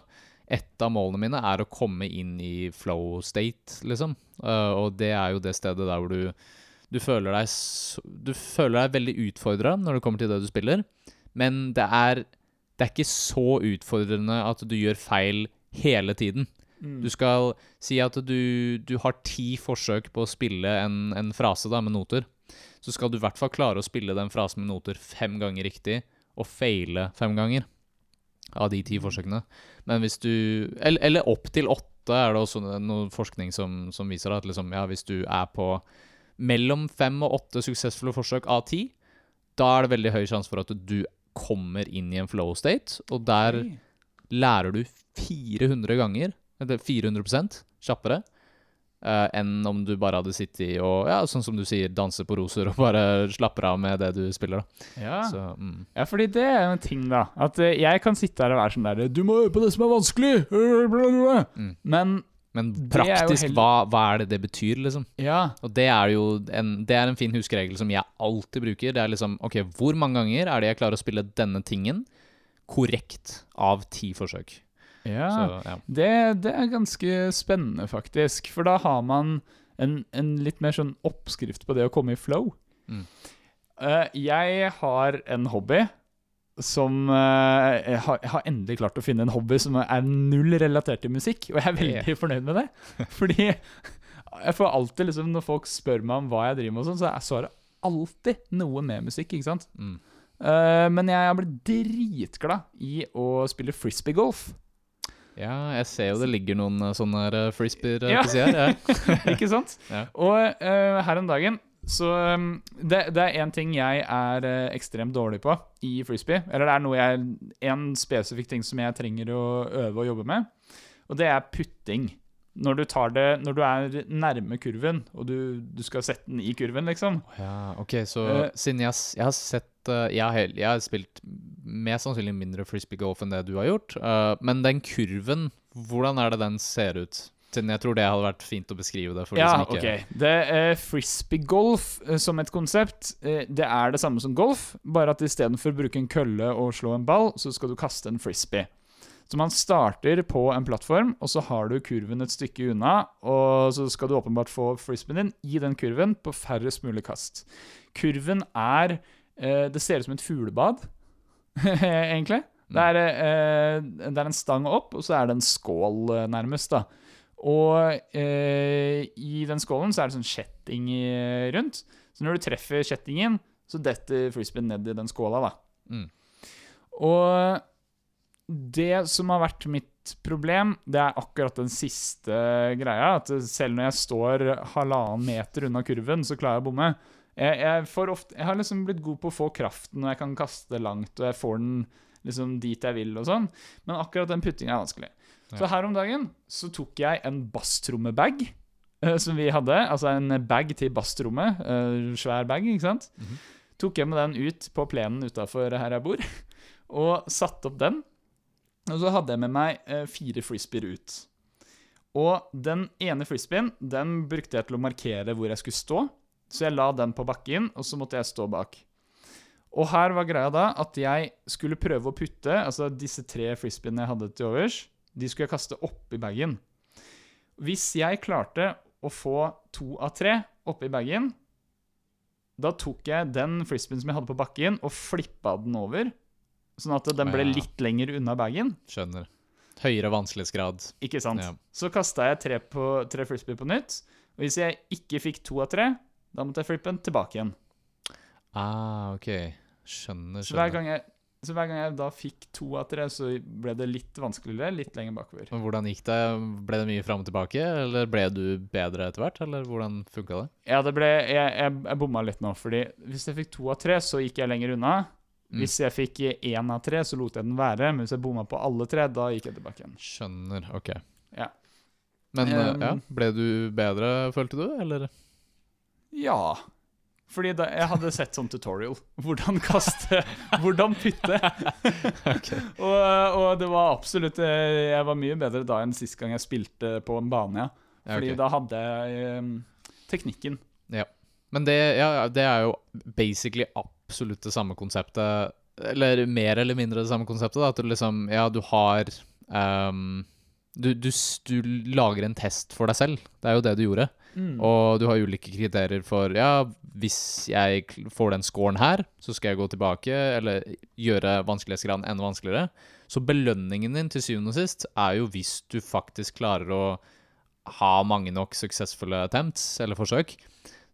Et av målene mine er å komme inn i flow state, liksom. Eh, og det er jo det stedet der hvor du du føler deg, du føler deg veldig utfordra når det kommer til det du spiller, men det er, det er ikke så utfordrende at du gjør feil hele tiden. Mm. Du skal si at du, du har ti forsøk på å spille en, en frase da, med noter. Så skal du i hvert fall klare å spille den frasen med noter fem ganger riktig, og feile fem ganger av de ti forsøkene. Men hvis du Eller, eller opp til åtte er det også noe forskning som, som viser at liksom, ja, hvis du er på mellom fem og åtte suksessfulle forsøk av ti, da er det veldig høy sjanse for at du kommer inn i en flow state, og der Oi. lærer du 400 ganger, eller 400 kjappere, uh, enn om du bare hadde sittet og, ja, sånn som du sier, danse på roser og bare slapper av med det du spiller, da. Ja. Så, mm. ja, fordi det er en ting, da. At eh, jeg kan sitte her og være sånn der Du må øve på det som er vanskelig! øh. Mm. Men Men praktisk, heller- hva, hva er det det betyr, liksom? ja. Og det er jo en, det er en fin huskeregel som jeg alltid bruker. Det er liksom, ok, hvor mange ganger er det jeg klarer å spille denne tingen korrekt av ti forsøk? ja. Så, ja. Det, det er ganske spennende, faktisk. For da har man en, en litt mer sånn oppskrift på det å komme i flow. Mm. Uh, jeg har en hobby som eh, har, har endelig klart å finne en hobby som er null relatert til musikk, og jeg er veldig fornøyd med det. Fordi jeg får alltid liksom Når folk spør meg om hva jeg driver med, og sånn, så er svaret alltid noe med musikk. ikke sant? Mm. Eh, men jeg har blitt dritglad i å spille frisbeegolf. ja, jeg ser jo det ligger noen eh, sånne her frisbeer Ja. på sida her. Ja. Ikke sant? Ja. Og eh, her om dagen så um, det, det er én ting jeg er eh, ekstremt dårlig på i frisbee. Eller det er noe jeg En spesifikk ting som jeg trenger å øve og jobbe med. Og det er putting. Når du, tar det, når du er nærme kurven, og du, du skal sette den i kurven, liksom. Ja, ok, så uh, siden jeg, jeg har sett uh, jeg, har jeg har spilt mest sannsynlig mindre frisbee-golf enn det du har gjort. uh, men den kurven, hvordan er det den ser ut? Jeg tror det hadde vært fint å beskrive det ja, de ok. Det er Frisbee-golf eh, som et konsept. eh, det er det samme som golf, bare at istedenfor å bruke en kølle og slå en ball, så skal du kaste en frisbee. Så man starter på en plattform, og så har du kurven et stykke unna, og så skal du åpenbart få frisbeen din i den kurven på færrest mulig kast. Kurven er eh, Det ser ut som et fuglebad, egentlig. Det er, eh, det er en stang opp, og så er det en skål eh, nærmest, da. Og eh, i den skålen så er det sånn kjetting rundt. Så når du treffer kjettingen, så detter frisbeen ned i den skåla, da. Mm. Og det som har vært mitt problem, det er akkurat den siste greia. At selv når jeg står halvannen meter unna kurven, så klarer jeg å bomme. Jeg, jeg, får ofte, jeg har liksom blitt god på å få kraften, og jeg kan kaste langt, og jeg får den liksom dit jeg vil, og sånn. Men akkurat den puttinga er vanskelig. Så her om dagen så tok jeg en basstrommebag uh, som vi hadde, altså en bag til basstrommet. Uh, svær bag, ikke sant? Mhm. Tok jeg med den ut på plenen utafor her jeg bor, og satte opp den. Og så hadde jeg med meg uh, fire frisbeer ut. Og den ene frisbeen den brukte jeg til å markere hvor jeg skulle stå. Så jeg la den på bakken, og så måtte jeg stå bak. Og her var greia da at jeg skulle prøve å putte Altså disse tre frisbeene jeg hadde til overs, de skulle jeg kaste oppi bagen. Hvis jeg klarte å få to av tre oppi bagen, da tok jeg den frisbeen som jeg hadde på bakken, og flippa den over. Sånn at den ble litt lenger unna bagen. Skjønner. Høyere vanskelighetsgrad. Ikke sant? Ja. Så kasta jeg tre, på, tre frisbee på nytt. Og hvis jeg ikke fikk to av tre, da måtte jeg flippe den tilbake igjen. Ah, OK. Skjønner, Så hver skjønner. jeg, så hver gang jeg da fikk to av tre, så ble det litt vanskeligere, litt lenger bakover. Men hvordan gikk det? Ble det mye fram og tilbake, eller ble du bedre etter hvert? Eller hvordan funka det? Ja, det ble Jeg, jeg, jeg bomma litt nå, fordi hvis jeg fikk to av tre, så gikk jeg lenger unna. Mm. Hvis jeg fikk én av tre, så lot jeg den være. Men hvis jeg bomma på alle tre, da gikk jeg tilbake igjen. Skjønner. OK. Ja. Men Um, ja, ble du bedre, følte du, eller? Ja. Fordi da, jeg hadde sett sånn tutorial. Hvordan kaste, hvordan putte. og, og det var absolutt eh, Jeg var mye bedre da enn sist gang jeg spilte på en bane. Ja. Ja, Fordi da hadde jeg um, teknikken. Men det, ja, ja, det er jo basically absolutt det samme konseptet. Eller mer eller mindre det samme konseptet. Da, at du liksom Ja, du har um, du, du, du lager en test for deg selv. Det er jo det du gjorde. Og du har ulike kriterier for Ja, hvis jeg får den scoren her, så skal jeg gå tilbake, eller gjøre vanskelighetsgraden enda vanskeligere. Så belønningen din til syvende og sist er jo hvis du faktisk klarer å ha mange nok suksessfulle attempts, eller forsøk,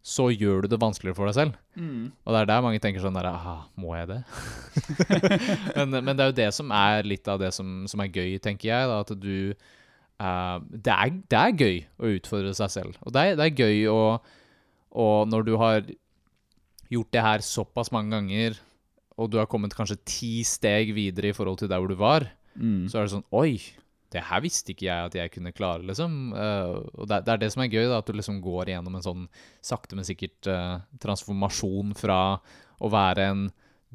så gjør du det vanskeligere for deg selv. Mm. Og det er der mange tenker sånn der ah, Må jeg det? men, men det er jo det som er litt av det som, som er gøy, tenker jeg. Da, at du eh, det, er, det er gøy å utfordre seg selv. Og det er, det er gøy å Og når du har gjort det her såpass mange ganger, og du har kommet kanskje ti steg videre i forhold til der hvor du var, Mm. så er det sånn Oi! Det her visste ikke jeg at jeg kunne klare, liksom. Uh, og det, det er det som er gøy, da, at du liksom går igjennom en sånn sakte, men sikkert uh, transformasjon fra å være en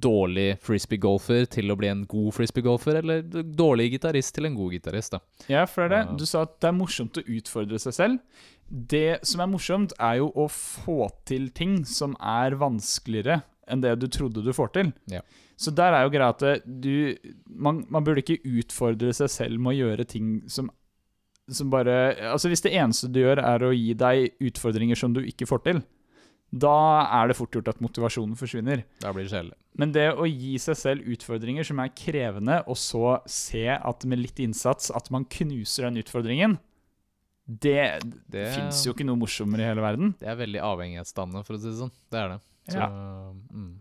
dårlig frisbee-golfer til å bli en god frisbee-golfer, eller dårlig gitarist til en god gitarist. Ja, for det er det. Du sa at det er morsomt å utfordre seg selv. Det som er morsomt, er jo å få til ting som er vanskeligere enn det du trodde du får til. Ja. Så der er jo greia at du man, man burde ikke utfordre seg selv med å gjøre ting som som bare Altså, hvis det eneste du gjør, er å gi deg utfordringer som du ikke får til, da er det fort gjort at motivasjonen forsvinner. Da blir det kjedelig. Men det å gi seg selv utfordringer som er krevende, og så se at med litt innsats at man knuser den utfordringen, det, Det, fins jo ikke noe morsommere i hele verden. det er veldig avhengighetsdannende, for å si det sånn. Det er det. Så, Ja. mm.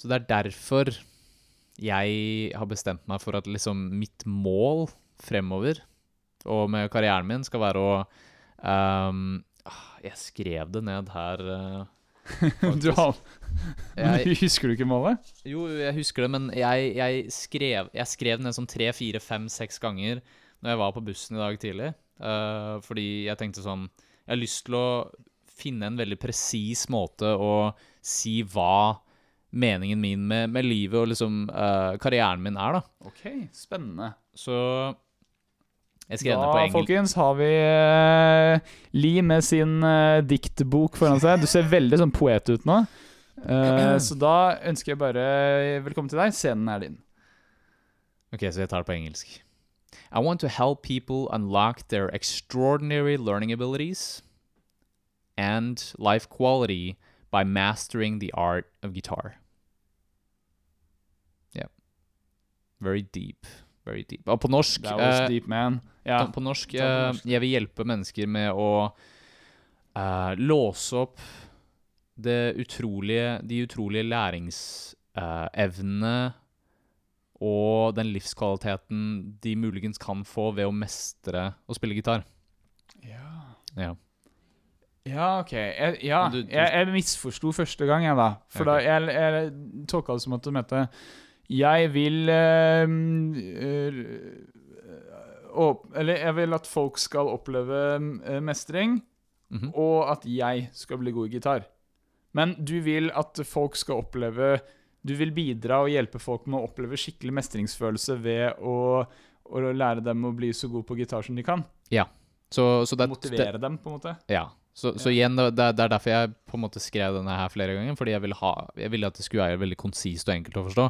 så det er derfor jeg har bestemt meg for at liksom mitt mål fremover, og med karrieren min, skal være å ah, Jeg skrev det ned her. eh, Du har, jeg, husker du ikke målet? jo, jeg husker det, men jeg, jeg, skrev, jeg skrev ned sånn tre, fire, fem, seks ganger når jeg var på bussen i dag tidlig. Uh, fordi jeg tenkte sånn Jeg har lyst til å finne en veldig presis måte å si hva meningen min med, med livet og liksom uh, karrieren min er, da. Ok, spennende. Så Da, folkens, har vi uh, Li med sin uh, diktbok foran seg. Du ser veldig sånn poet ut nå. Uh, så da ønsker jeg bare velkommen til deg. Scenen er din. Ok, så jeg tar det på engelsk. I want to help people unlock their extraordinary learning abilities and life quality by mastering the art of guitar. Yeah. Very deep. Very deep. Og på norsk That eh, deep, man. Ja. På norsk, eh, norsk. Jeg vil hjelpe mennesker med å uh, låse opp det utrolige, de utrolige læringsevnene og den livskvaliteten de muligens kan få ved å mestre å spille gitar. Ja. Ja. Ja, OK. Jeg, ja, jeg, jeg misforsto første gang, jeg, da. For okay. da jeg, jeg tolka det som at du mente Jeg vil eh, øh, åp- Eller jeg vil at folk skal oppleve eh, mestring -hmm. og at jeg skal bli god i gitar. Men du vil at folk skal oppleve Du vil bidra og hjelpe folk med å oppleve skikkelig mestringsfølelse ved å, å lære dem å bli så gode på gitar som de kan. Så, så det, det, Motivere dem, på en måte. Ja. Så, så igjen, det, det er derfor jeg på en måte skrev denne her flere ganger. Fordi jeg ville, ha, jeg ville at det skulle være veldig konsist og enkelt å forstå.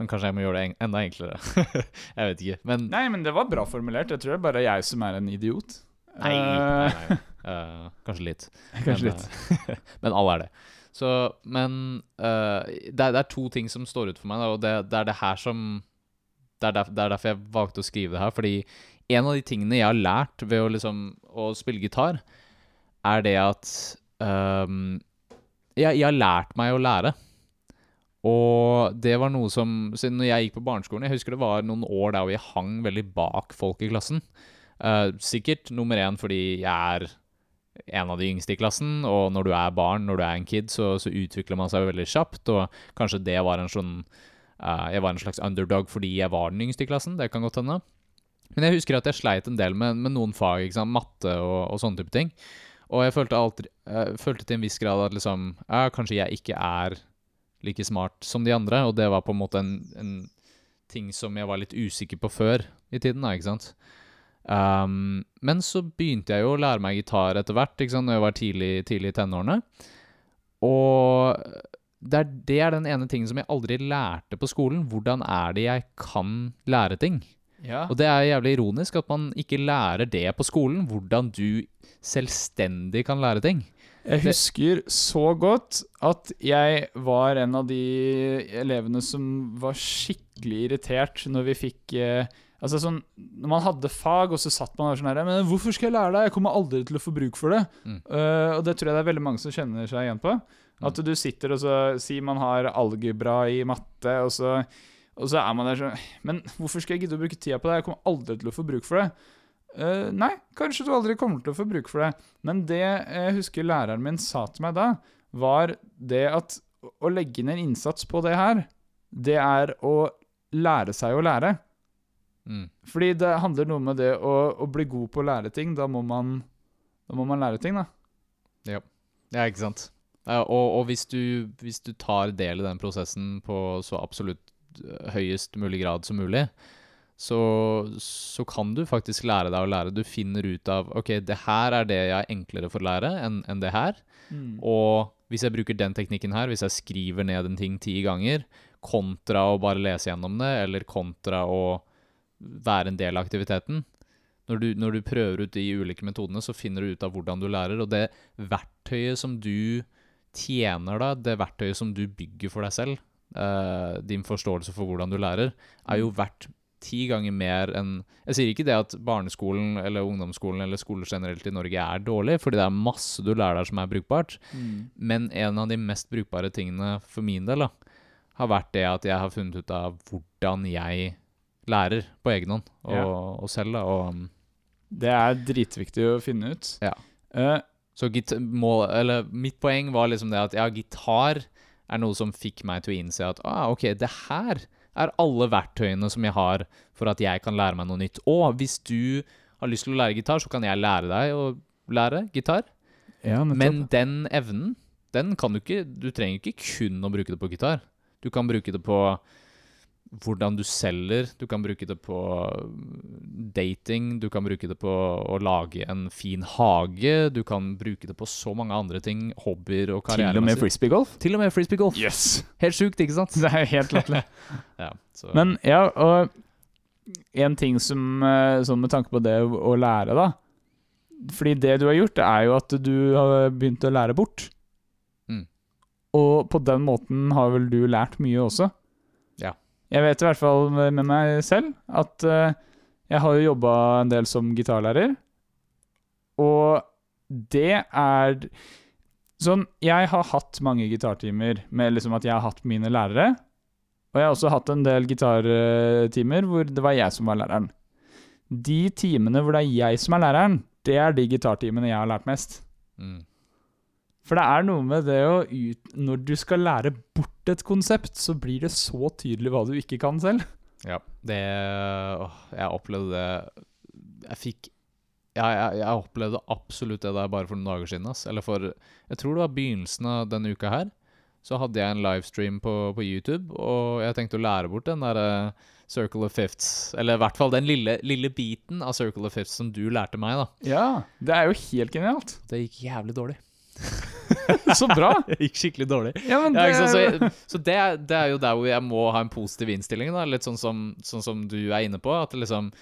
Men kanskje jeg må gjøre det en, enda enklere. jeg vet ikke. Men Nei, men det var bra formulert. Jeg tror det er bare jeg som er en idiot. Nei, Eh, nei, nei. Uh, kanskje litt. Kanskje men, litt. eh, men alle er det. Så, men uh, det, er, det er to ting som står ut for meg, da, og det, det er det her som det er, derf, det er derfor jeg valgte å skrive det her. Fordi en av de tingene jeg har lært ved å, liksom, å spille gitar, er det at um, jeg, jeg har lært meg å lære. Og det var noe som Siden når jeg gikk på barneskolen Jeg husker det var noen år der hvor jeg hang veldig bak folk i klassen. Uh, sikkert nummer én fordi jeg er en av de yngste i klassen, og når du er barn, når du er en kid, så, så utvikler man seg veldig kjapt, og kanskje det var en sånn uh, Jeg var en slags underdog fordi jeg var den yngste i klassen, det kan godt hende. Men jeg husker at jeg sleit en del med, med noen fag, ikke sant? matte og, og sånne type ting. Og jeg følte, alltid, uh, følte til en viss grad at liksom Kanskje jeg ikke er like smart som de andre, og det var på en måte en, en ting som jeg var litt usikker på før i tiden, da, ikke sant. Um, men så begynte jeg jo å lære meg gitar etter hvert, ikke sant, når jeg var tidlig, tidlig i tenårene. Og det er, det er den ene tingen som jeg aldri lærte på skolen. Hvordan er det jeg kan lære ting? Ja. Og det er jævlig ironisk at man ikke lærer det på skolen. Hvordan du selvstendig kan lære ting. Jeg husker så godt at jeg var en av de elevene som var skikkelig irritert når vi fikk eh, Altså sånn, Når man hadde fag, og så satt man der sånn her Men hvorfor skal jeg lære det? Jeg kommer aldri til å få bruk for det. Mm. Uh, og det tror jeg det er veldig mange som kjenner seg igjen på. At du sitter og så sier man har algebra i matte, og så, og så er man der sånn Men hvorfor skal jeg gidde å bruke tida på det? Jeg kommer aldri til å få bruk for det. Eh, nei, kanskje du aldri kommer til å få bruk for det. Men det jeg husker læreren min sa til meg da, var det at å legge ned innsats på det her, det er å lære seg å lære. Mm. Fordi det handler noe med det å, å bli god på å lære ting. Da må man, da må man lære ting, da. Ja, ikke sant. Ja, og og hvis, du, hvis du tar del i den prosessen på så absolutt eh, høyest mulig grad som mulig, så, så kan du faktisk lære deg å lære. Du finner ut av OK, det her er det jeg er enklere for å lære enn en det her. Og hvis jeg bruker den teknikken her, hvis jeg skriver ned en ting ti ganger, kontra å bare lese gjennom det, eller kontra å være en del av aktiviteten når du, når du prøver ut de ulike metodene, så finner du ut av hvordan du lærer. Og det verktøyet som du tjener da, det verktøyet som du bygger for deg selv, Uh, din forståelse for hvordan du lærer, er jo verdt ti ganger mer enn Jeg sier ikke det at barneskolen eller ungdomsskolen eller skoler generelt i Norge er dårlig, fordi det er masse du lærer der som er brukbart. Men en av de mest brukbare tingene for min del da, har vært det at jeg har funnet ut av hvordan jeg lærer på egen hånd og, Ja. og selv. da, og... um, Det er dritviktig å finne ut. Ja. Uh, Så mål, eller mitt poeng var liksom det at ja, gitar er noe som fikk meg til å innse at ah, ok, det her er alle verktøyene som jeg har for at jeg kan lære meg noe nytt. Og hvis du har lyst til å lære gitar, så kan jeg lære deg å lære gitar. ja. Men den evnen, den kan du ikke Du trenger ikke kun å bruke det på gitar. Du kan bruke det på hvordan du selger, du kan bruke det på dating, du kan bruke det på å lage en fin hage, du kan bruke det på så mange andre ting, hobbyer og Til og med frisbeegolf? Til og med frisbeegolf. Yes! Helt sjukt, ikke sant? Det er helt latterlig. Ja, Men ja, og en ting som eh, Sånn med tanke på det å lære, da. Fordi det du har gjort, det er jo at du har begynt å lære bort. Mm. Og på den måten har vel du lært mye også? Jeg vet i hvert fall med med meg selv at eh, jeg har jo jobba en del som gitarlærer. Og det er Sånn, jeg har hatt mange gitartimer med liksom at jeg har hatt mine lærere. Og jeg har også hatt en del gitartimer hvor det var jeg som var læreren. De timene hvor det er jeg som er læreren, det er de gitartimene jeg har lært mest. mm. For det er noe med det å ut... Når du skal lære bort et konsept, så blir det så tydelig hva du ikke kan selv. Ja, det åh, Jeg opplevde det Jeg fikk jeg, jeg, jeg opplevde absolutt det der bare for noen dager siden. Ass. Eller for Jeg tror det var begynnelsen av denne uka her. Så hadde jeg en livestream på, på YouTube, og jeg tenkte å lære bort den derre Circle of Fifths. Eller i hvert fall den lille, lille biten av Circle of Fifths som du lærte meg, da. Ja, det er jo helt genialt. Det gikk jævlig dårlig. Så bra! Det gikk skikkelig dårlig. Ja, men Ja, det, sant? Så, jeg, så det, det er jo der hvor jeg må ha en positiv innstilling, da. Litt sånn som, sånn som du er inne på. At liksom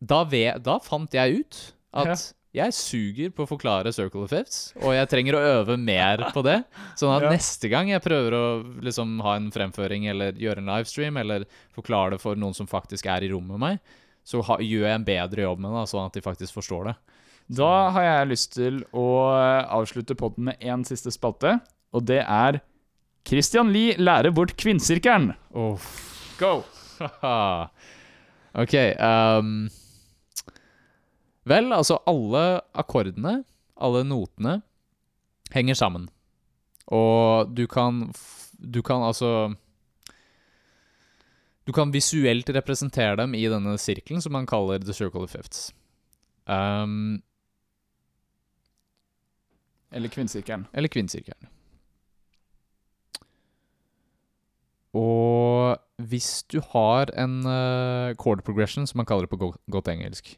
da, ve- da fant jeg ut at jeg suger på å forklare Circle of Fifths, og jeg trenger å øve mer på det. Sånn at Ja. neste gang jeg prøver å liksom ha en fremføring eller gjøre en livestream, eller forklare det for noen som faktisk er i rommet med meg, så ha, gjør jeg en bedre jobb med det, sånn at de faktisk forstår det. Da har jeg lyst til å avslutte podden med én siste spalte, og det er Christian Lie lærer bort kvinnsirkelen. Go! OK um, Vel, altså alle akkordene, alle notene, henger sammen. Og du kan Du kan altså Du kan visuelt representere dem i denne sirkelen som man kaller the circle of fifths. Ehm, Eller kvinnsirkelen. eller Kvinnsirkelen. Og hvis du har en uh, chord progression, som man kaller det på go godt engelsk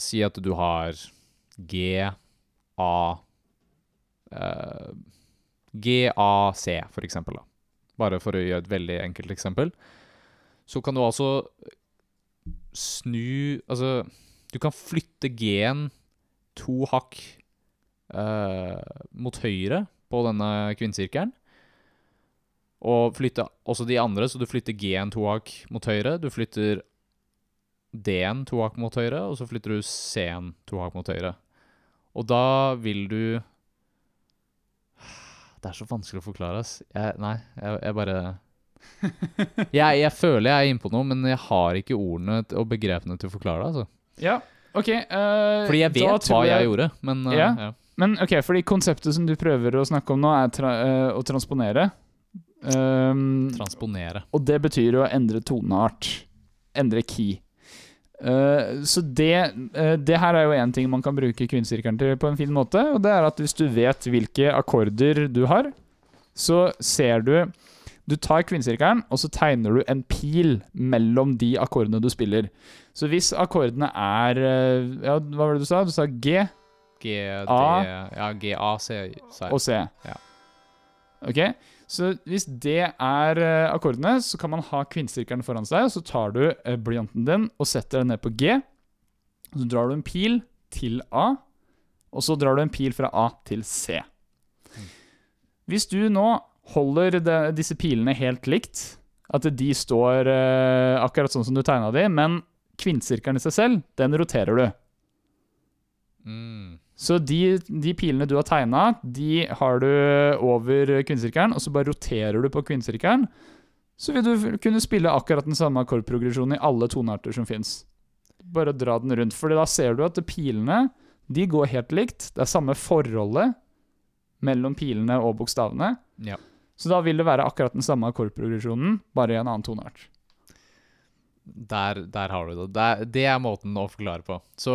Si at du har G, A uh, G, A, C, for eksempel. Da. Bare for å gjøre et veldig enkelt eksempel. Så kan du altså snu Altså, du kan flytte G-en to hakk mot høyre på denne kvinnesirkelen. Og flytte også de andre, så du flytter G-en to hakk mot høyre. Du flytter D-en to hakk mot høyre, og så flytter du C-en to hakk mot høyre. Og da vil du Det er så vanskelig å forklare, ass. Jeg, nei, jeg, jeg bare jeg, jeg føler jeg er inne på noe, men jeg har ikke ordene og begrepene til å forklare det. altså. Ja, OK. Uh, Fordi jeg vet hva jeg gjorde, men uh, Ja. ja. Men ok, fordi konseptet som du prøver å snakke om nå, er tra eh, å transponere. Um, Transponere. og det betyr å endre toneart. Endre key. Uh, så det, uh, det her er jo én ting man kan bruke kvinnesirkelen til på en fin måte. Og det er at hvis du vet hvilke akkorder du har, så ser du Du tar kvinnesirkelen, og så tegner du en pil mellom de akkordene du spiller. Så hvis akkordene er uh, Ja, hva var det du sa? Du sa G G, D, A. ja, G, A, C, sa jeg. og C. Ja. Ok, Så hvis det er eh, akkordene, så kan man ha kvinnesirkelen foran seg, og så tar du uh, blyanten din og setter den ned på G. Så drar du en pil til A, og så drar du en pil fra A til C. Hvis du nå holder de, disse pilene helt likt, at de står eh, akkurat sånn som du tegna de, men kvinnesirkelen i seg selv, den roterer du. Mm. Så de, de pilene du har tegna, de har du over kvinnesirkelen, og så bare roterer du på kvinnesirkelen. Så vil du kunne spille akkurat den samme akkordprogresjonen i alle tonearter som fins. Bare dra den rundt, for da ser du at pilene de går helt likt. Det er samme forholdet mellom pilene og bokstavene. Ja. Så da vil det være akkurat den samme akkordprogresjonen, bare i en annen toneart. Der, der har du det. Der, det er måten å forklare på. Så,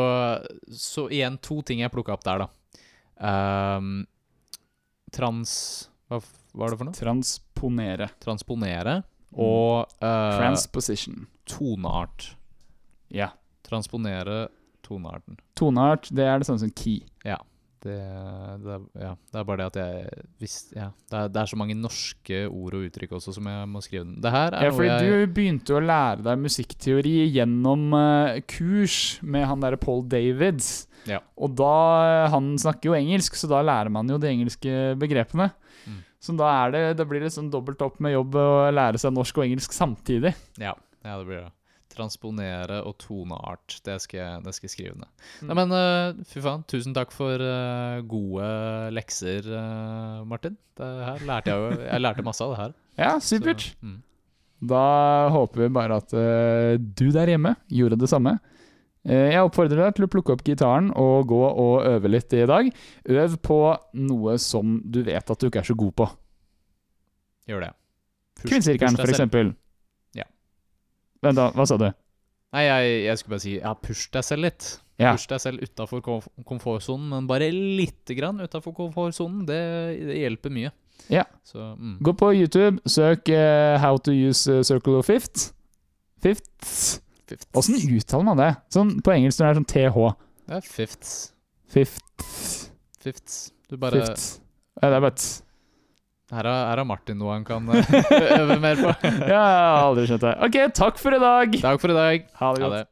så igjen, to ting jeg plukka opp der, da. Um, trans... Hva var det for noe? Transponere. Transponere og uh, Transposition. toneart. Ja. Transponere tonearten. Toneart, det er det samme som key. Det, det, er- ja, det er bare det at jeg visst, ja, det, er, det er så mange norske ord og uttrykk også som jeg må skrive ned. Ja, fordi jeg du begynte å lære deg musikkteori gjennom uh, kurs med han derre Paul Davids. Ja. Og da Han snakker jo engelsk, så da lærer man jo de engelske begrepene. Mm. Så da, det, da blir det sånn dobbelt opp med jobb å lære seg norsk og engelsk samtidig. Ja, ja, det blir det. Transponere og toneart. Det skal jeg, det skal jeg skrive ned. Mm. Nei, men uh, fy faen, tusen takk for uh, gode lekser, uh, Martin. Det her lærte jeg jo Jeg lærte masse av det her. Ja, supert. Så, mm. Da håper vi bare at du der hjemme gjorde det samme. Jeg oppfordrer deg til å plukke opp gitaren og gå og øve litt i dag. Øv på noe som du vet at du ikke er så god på. Gjør det. Deg for eksempel. Vent, da. Hva sa du? Nei, jeg, jeg skulle bare si ja, push deg selv litt. Ja. Push deg selv utafor komfortsonen, men bare lite grann utafor komfortsonen. Det, det hjelper mye. Ja. Så mm. Gå på YouTube, søk uh, 'How to use eh, circle of fifth'. Fifths. Fifths. Åssen uttaler man det? Sånn På engelsk når det er sånn TH. Det er fifths. Fifths. Fifths. Du bare Fifths. Ja, det er bare Her har, Martin noe han kan eh, øve mer på. Ja, jeg har aldri skjønt det. Ok, takk for i dag. Takk for i dag. Ha det Ha godt. det.